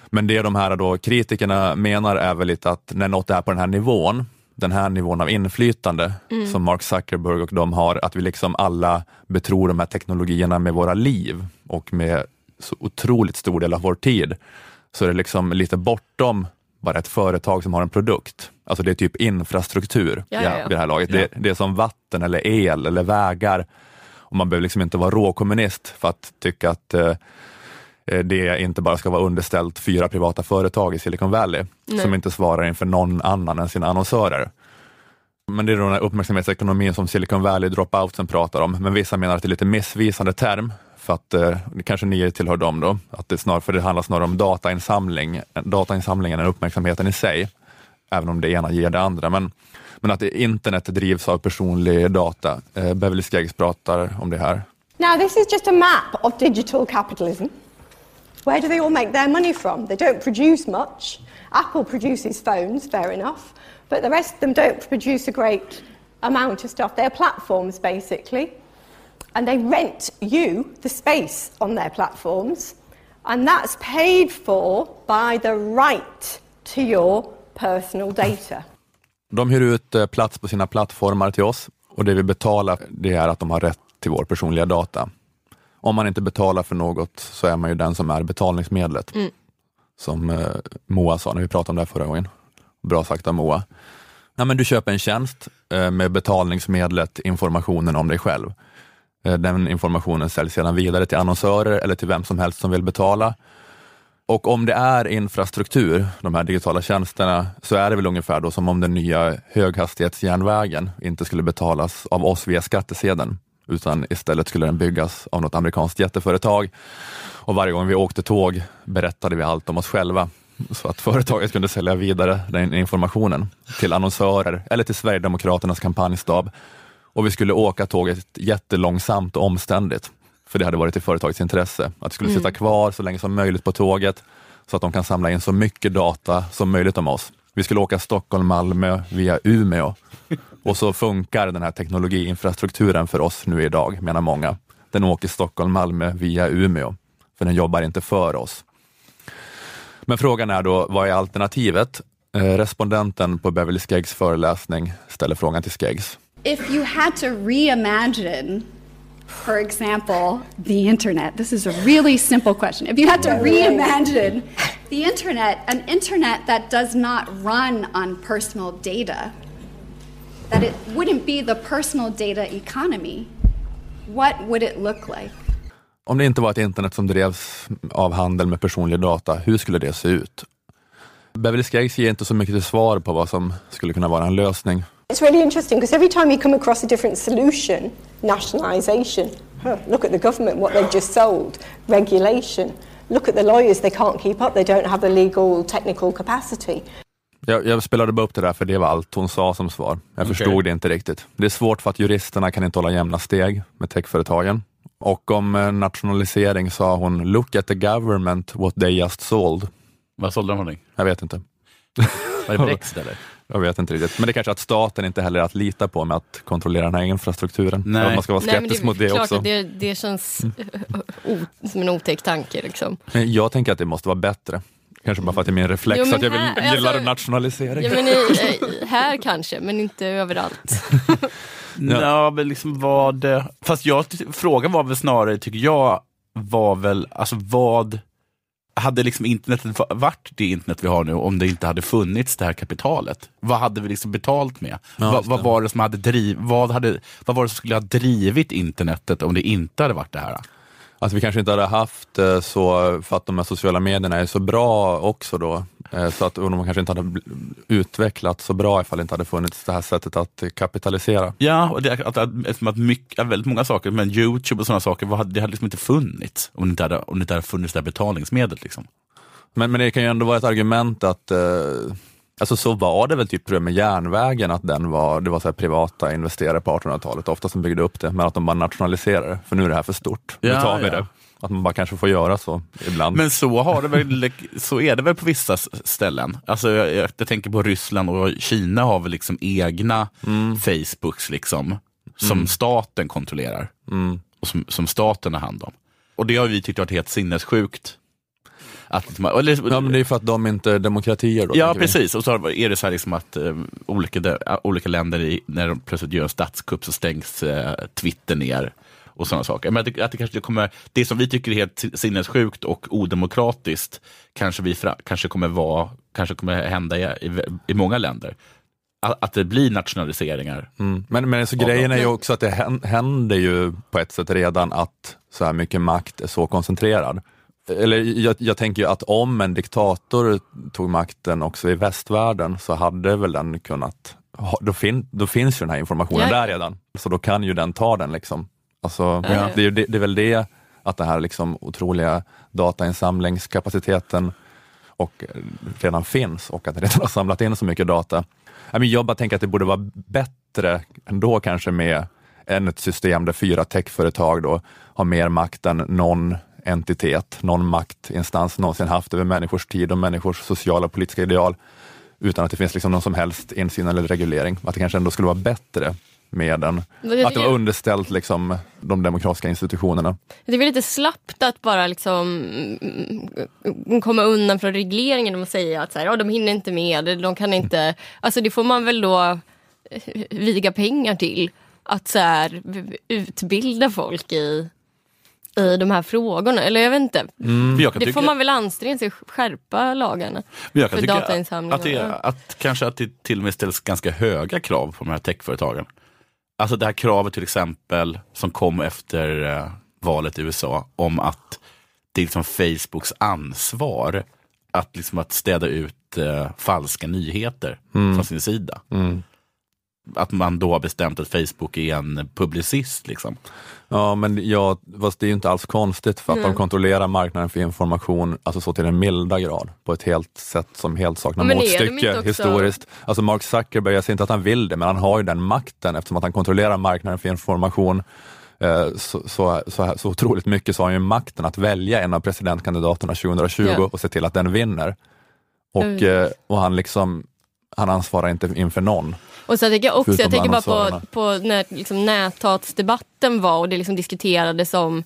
Men det de här då kritikerna menar är väl lite att när något är på den här nivån, den här nivån av inflytande Mm. som Mark Zuckerberg och de har, att vi liksom alla betror de här teknologierna med våra liv och med så otroligt stor del av vår tid, så är det liksom lite bortom bara ett företag som har en produkt. Alltså det är typ infrastruktur Ja, ja, ja. vid det här laget. Det, det är som vatten eller el eller vägar. Och man behöver liksom inte vara råkommunist för att tycka att eh, det inte bara ska vara underställt fyra privata företag i Silicon Valley Nej. som inte svarar inför någon annan än sina annonsörer. Men det är då den här uppmärksamhetsekonomin som Silicon Valley dropoutsen pratar om, men vissa menar att det är lite missvisande term för att eh, kanske ni tillhör dem då, att det snar, för det handlar snarare om datainsamling, datainsamlingen än uppmärksamheten i sig, även om det ena ger det andra. Men, men att internet drivs av personlig data. Eh, Beverly Skeggs pratar om det här. Now, this is just a map of digital capitalism. Where do they all make their money from? They don't produce much. Apple produces phones, fair enough, but the rest of them don't produce a great amount of stuff. They're platforms, basically, and they rent you the space on their platforms, and that's paid for by the right to your personal data. De hyr ut eh, plats på sina plattformar till oss och det vi betalar det är att de har rätt till vår personliga data. Om man inte betalar för något så är man ju den som är betalningsmedlet. Mm. Som eh, Moa sa när vi pratade om det här förra gången. Bra sagt av Moa. Ja, men du köper en tjänst eh, med betalningsmedlet informationen om dig själv. Eh, den informationen säljs sedan vidare till annonsörer eller till vem som helst som vill betala. Och om det är infrastruktur, de här digitala tjänsterna, så är det väl ungefär då som om den nya höghastighetsjärnvägen inte skulle betalas av oss via skattsedeln, utan istället skulle den byggas av något amerikanskt jätteföretag. Och varje gång vi åkte tåg berättade vi allt om oss själva, så att företaget kunde sälja vidare den informationen till annonsörer eller till Sverigedemokraternas kampanjstab. Och vi skulle åka tåget jättelångsamt och omständigt, för det hade varit i företagets intresse, att vi skulle Mm. sitta kvar så länge som möjligt på tåget, så att de kan samla in så mycket data som möjligt om oss. Vi skulle åka Stockholm-Malmö via Umeå och så funkar den här teknologiinfrastrukturen för oss nu idag, menar många. Den åker Stockholm-Malmö via Umeå, för den jobbar inte för oss. Men frågan är då, vad är alternativet? Eh, respondenten på Beverly Skeggs föreläsning ställer frågan till Skeggs. If you had to reimagine, for example, the internet, this is a really simple question. If you had to reimagine the internet, an internet that does not run on personal data, that it wouldn't be the personal data economy, what would it look like? Om det inte var ett internet som drevs av handel med personlig data, hur skulle det se ut? Beverly Skeggs ger inte så mycket till svar på vad som skulle kunna vara en lösning. It's really interesting because every time you come across a different solution, nationalisation, huh, look at the government, what they've just sold, regulation, look at the lawyers, they can't keep up, they don't have the legal technical capacity. Jag, jag spelade bara upp det där för det var allt hon sa som svar. Jag Okej. förstod det inte riktigt. Det är svårt för att juristerna kan inte hålla jämna steg med techföretagen. Och om eh, nationalisering sa hon, look at the government, what they just sold. Vad sålde de för någonting? Jag vet inte. Var det Brexit eller? Jag vet inte riktigt. Men det är kanske att staten inte heller är att lita på med att kontrollera den här infrastrukturen. Nej. Man ska vara Nej, men skeptisk det, mot det klart också. Att det, det känns o, som en otäck tanke. Liksom. Men Jag tänker att det måste vara bättre. Kanske bara för att det är min reflex Jo, att jag vill, här- gillar alltså- nationalisering. Ja, men i, i, här kanske, men inte överallt. Ja, men liksom vad... det- Fast jag, frågan var väl snarare, tycker jag, var väl, alltså vad... Hade liksom internetet va- varit det internet vi har nu om det inte hade funnits det här kapitalet? Vad hade vi liksom betalt med? Ja, vad, just vad var det som hade driv, vad, hade, vad var det som skulle ha drivit internetet om det inte hade varit det här? Alltså vi kanske inte hade haft eh, så, för att de här sociala medierna är så bra också då, eh, så att de kanske inte hade utvecklats så bra ifall det inte hade funnits det här sättet att kapitalisera. Ja, och det, att, att, eftersom att mycket, väldigt många saker, men Youtube och sådana saker, det hade liksom inte funnits om det inte hade, om det inte hade funnits det här betalningsmedlet. Liksom. Men, men det kan ju ändå vara ett argument att eh, Alltså så var det väl typ med järnvägen, att den var, det var så privata investerare på 1800-talet, ofta som byggde upp det, men att de bara nationaliserade för nu är det här för stort. Nu Ja, tar vi ja. det. Att man bara kanske får göra så ibland. Men så, har det väl, så är det väl på vissa ställen. Alltså, jag, jag, jag tänker på Ryssland och Kina har väl liksom egna Facebooks liksom, som Mm. staten kontrollerar och som, som staten har hand om. Och det har vi tyckt varit helt sinnessjukt. Att, liksom- eller, ja, men det är för att de inte är demokratier då. Ja, tänker vi. precis. Och så är det så här liksom att eh, olika, de, äh, olika länder, i, när de plötsligt gör en statskupp så stängs eh, Twitter ner och sådana saker. Men att det, att det, kanske kommer, det som vi tycker är helt sinnessjukt och odemokratiskt kanske, vi fra, kanske, kommer, vara, kanske kommer hända i, i, i många länder. Att, att det blir nationaliseringar. Mm. Men, men så grejen är ju också att det hän- händer ju på ett sätt redan att så här mycket makt är så koncentrerad. Eller jag, jag tänker ju att om en diktator tog makten också i västvärlden så hade väl den kunnat, då, fin, då finns ju den här informationen Ja. där redan. Så då kan ju den ta den liksom. Alltså, Ja. det, det, det är väl det, att den här liksom otroliga datainsamlingskapaciteten och eh, redan finns och att den redan har samlat in så mycket data. Jag bara tänker att det borde vara bättre ändå kanske med än ett system där fyra techföretag då har mer makt än någon entitet, någon maktinstans någonsin haft över människors tid och människors sociala och politiska ideal utan att det finns liksom någon som helst insyn eller reglering. Att det kanske ändå skulle vara bättre med den. Att det var underställt liksom de demokratiska institutionerna. Det är väl lite slappt att bara liksom mm, komma undan från regleringen och säga att så här, ja, de hinner inte med, de kan inte... Alltså det får man väl då eh, viga pengar till. Att så här, utbilda folk i, i de här frågorna. Eller jag vet inte. Mm. Jag Det tycka- får man väl anstränga sig skärpa lagarna Men jag kan för tycka datainsamling. att, det, att kanske att det till och med ställs ganska höga krav på de här techföretagen. Alltså det här kravet till exempel som kom efter eh, valet i USA om att det är liksom Facebooks ansvar att, liksom att städa ut eh, falska nyheter Mm. från sin sida. Mm. Att man då har bestämt att Facebook är en publicist. Liksom. Ja, men ja, fast det är ju inte alls konstigt för att Mm. de kontrollerar marknaden för information alltså så till den milda grad på ett helt sätt som helt saknar de motstycke historiskt. Alltså Mark Zuckerberg, jag säger inte att han vill det, men han har ju den makten eftersom att han kontrollerar marknaden för information eh, så, så, så, så otroligt mycket så har han ju makten att välja en av presidentkandidaterna 2020 Ja. och se till att den vinner. Och, Mm. eh, och han liksom han ansvarar inte inför någon. Och så tänker jag också, jag tänker bara på, på när liksom näthatsdebatten var och det liksom diskuterades om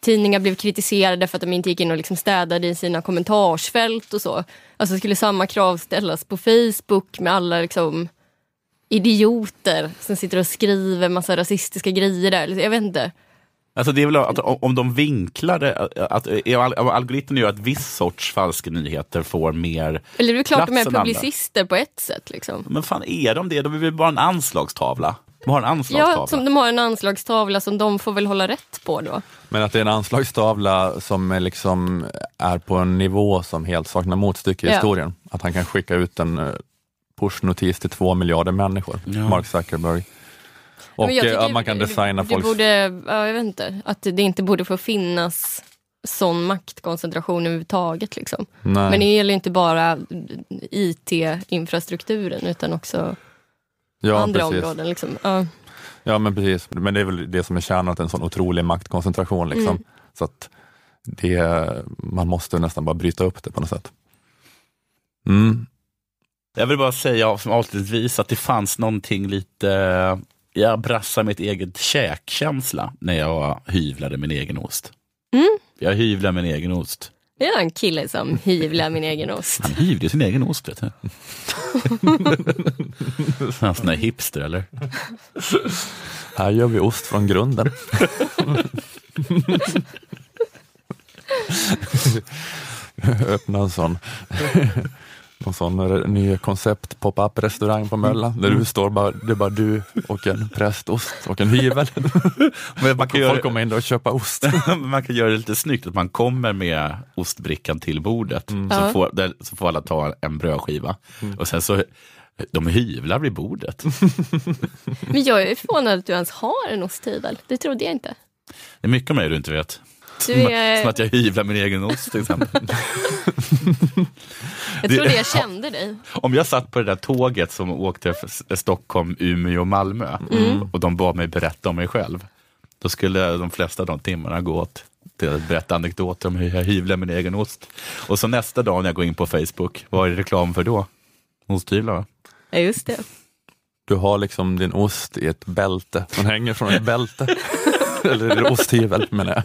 tidningar blev kritiserade för att de inte gick in och liksom städade i sina kommentarsfält och så. Alltså skulle samma krav ställas på Facebook med alla liksom idioter som sitter och skriver massa rasistiska grejer där. Jag vet inte. Alltså det är väl att om de vinklar det, att, att algoritmen gör att viss sorts falska nyheter får mer Eller det är klart de plats är än andra. publicister på ett sätt. Liksom. Men fan är de det? De är väl bara en anslagstavla? De har en anslagstavla. Ja, som de har en anslagstavla som de får väl hålla rätt på då. Men att det är en anslagstavla som är, liksom, är på en nivå som helt saknar motstycke i Ja. historien. Att han kan skicka ut en eh, pushnotis till två miljarder människor, Mark Zuckerberg. Och jag eh, att man kan designa det borde, ja, jag vet inte, att det inte borde få finnas sån maktkoncentration överhuvudtaget. Liksom. Nej. Men det gäller inte bara IT-infrastrukturen utan också Ja, andra precis. områden. Liksom. Ja. Ja, men precis. Men det är väl det som är kärnan, att en sån otrolig maktkoncentration. Liksom. Mm. Så att det, man måste nästan bara bryta upp det på något sätt. Mm. Jag vill bara säga som avslutningsvis att det fanns någonting lite, jag brassar mitt eget käkkänsla när jag hyvlade min egen ost. Mm. Jag hyvlar min egen ost. Det är en kille som hyvlar min egen ost. Han hyvde sin egen ost vet du. Han sån där hipster eller? Här gör vi ost från grunden. Öppna en sån, en sån ny koncept pop-up restaurang på Möllan där du står bara, det är bara du och en prästost och en hyvel. Men man kan göra- Folk kommer in och köpa ost. man kan göra det lite snyggt, att man kommer med ostbrickan till bordet. Mm. Så, Ja. får, där, så får alla ta en brödskiva. Och sen så, de hyvlar vid bordet. Men jag är förvånad att du ens har en osthyvel. Det trodde jag inte. Det är mycket om mig du inte vet. Du är- som att jag hyvlar min egen ost till exempel. Jag trodde jag kände dig. Om jag satt på det där tåget som åkte för Stockholm, Umeå och Malmö Mm. och de bad mig berätta om mig själv, då skulle de flesta av de timmarna gå åt till att berätta anekdoter om hur jag hyvlar min egen ost. Och så nästa dag när jag går in på Facebook, vad är det reklam för då? Osthyvlar va? Ja, just det. Du har liksom din ost i ett bälte som hänger från ett bälte. Eller är det osthyvel menar jag.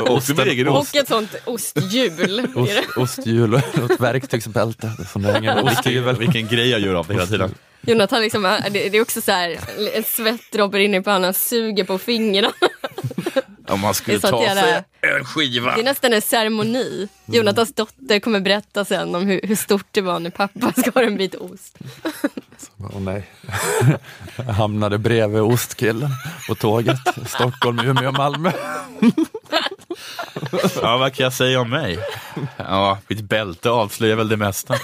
Också min egen Och ett sånt osthjul. Ost, osthjul och ett verktygsbälte som det hänger en osthyvel. Vilken grej jag gör av det hela tiden. Jonathan, liksom, det, det är också så här, en svettdroppe rinner på honom, han suger på fingrarna. Om man skulle Det är sånt ta jävla- sig en skiva. Det är nästan en ceremoni. Jonathans dotter kommer berätta sen om hur, hur stort det var när pappa skar en bit ost. Åh nej. Jag hamnade bredvid ostkillen på tåget. Stockholm, Umeå, Malmö. Ja, vad kan jag säga om mig? Ja, mitt bälte avslöjar väl det mesta.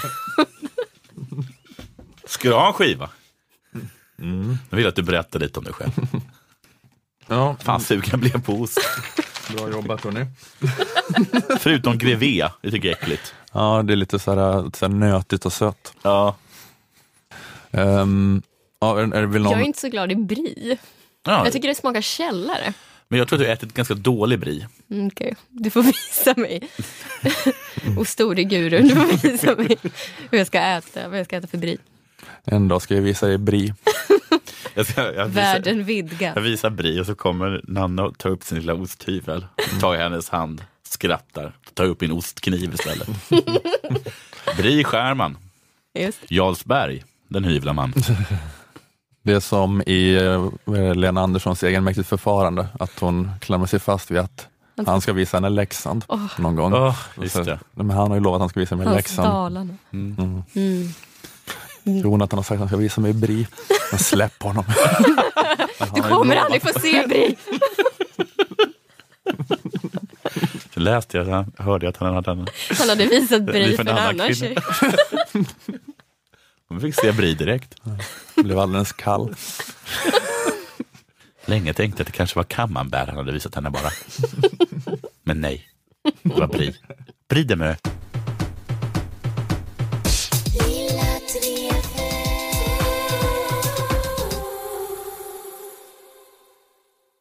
Ska du ha en skiva? Jag vill att du berättar lite om dig själv. Ja. Fan sugen jag blev på ost. Bra jobbat hörni. Förutom grevé, det tycker jag är äckligt. Ja, det är lite så här, så här nötigt och sött. Ja. Um, ja, är, är det väl någon... Jag är inte så glad i brie. Ja. Jag tycker det smakar källare. Men jag tror att du har ätit ganska dålig brie. Mm, Okej, du får visa mig. Och store gurun, du får visa mig hur jag ska äta, vad jag ska äta för brie. En dag ska jag visa dig brie. Jag, ska, jag, visar, Världen vidgad. jag visar brie och så kommer Nanna och tar upp sin lilla osthyvel. Tar jag hennes hand, skrattar, tar upp min ostkniv istället. brie skär man. Just. Jarlsberg, den hyvlar man. Det är som i eh, Lena Anderssons egenmäktigt förfarande, att hon klamrar sig fast vid att han ska visa henne Leksand Åh. någon gång. Just Så- det. Men han har ju lovat att han ska visa mig Hans Leksand. Dalarna. Mm. Mm. Jonathan har sagt att han ska visa mig Brie. Men släpp honom. Du kommer aldrig få se brie. läste jag, jag hörde att han hade en... Han hade visat Bri Bri för en annan tjej. Hon fick se Bri direkt. Blev alldeles kall. Länge tänkte jag att det kanske var Camembert han hade visat henne bara. Men nej, det var Bri. Bri Demö. Eh,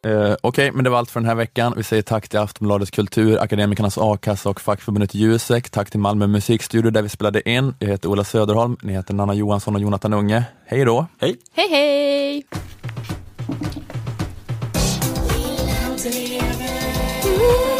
Eh, okej, okay, men det var allt för den här veckan. Vi säger tack till Aftonbladets kultur, Akademikernas A-kassa och fackförbundet Jusek. Tack till Malmö musikstudio där vi spelade in. Jag heter Ola Söderholm, ni heter Nanna Johansson och Jonathan Unge. Hej då! Hej! Hej hej! Ooh.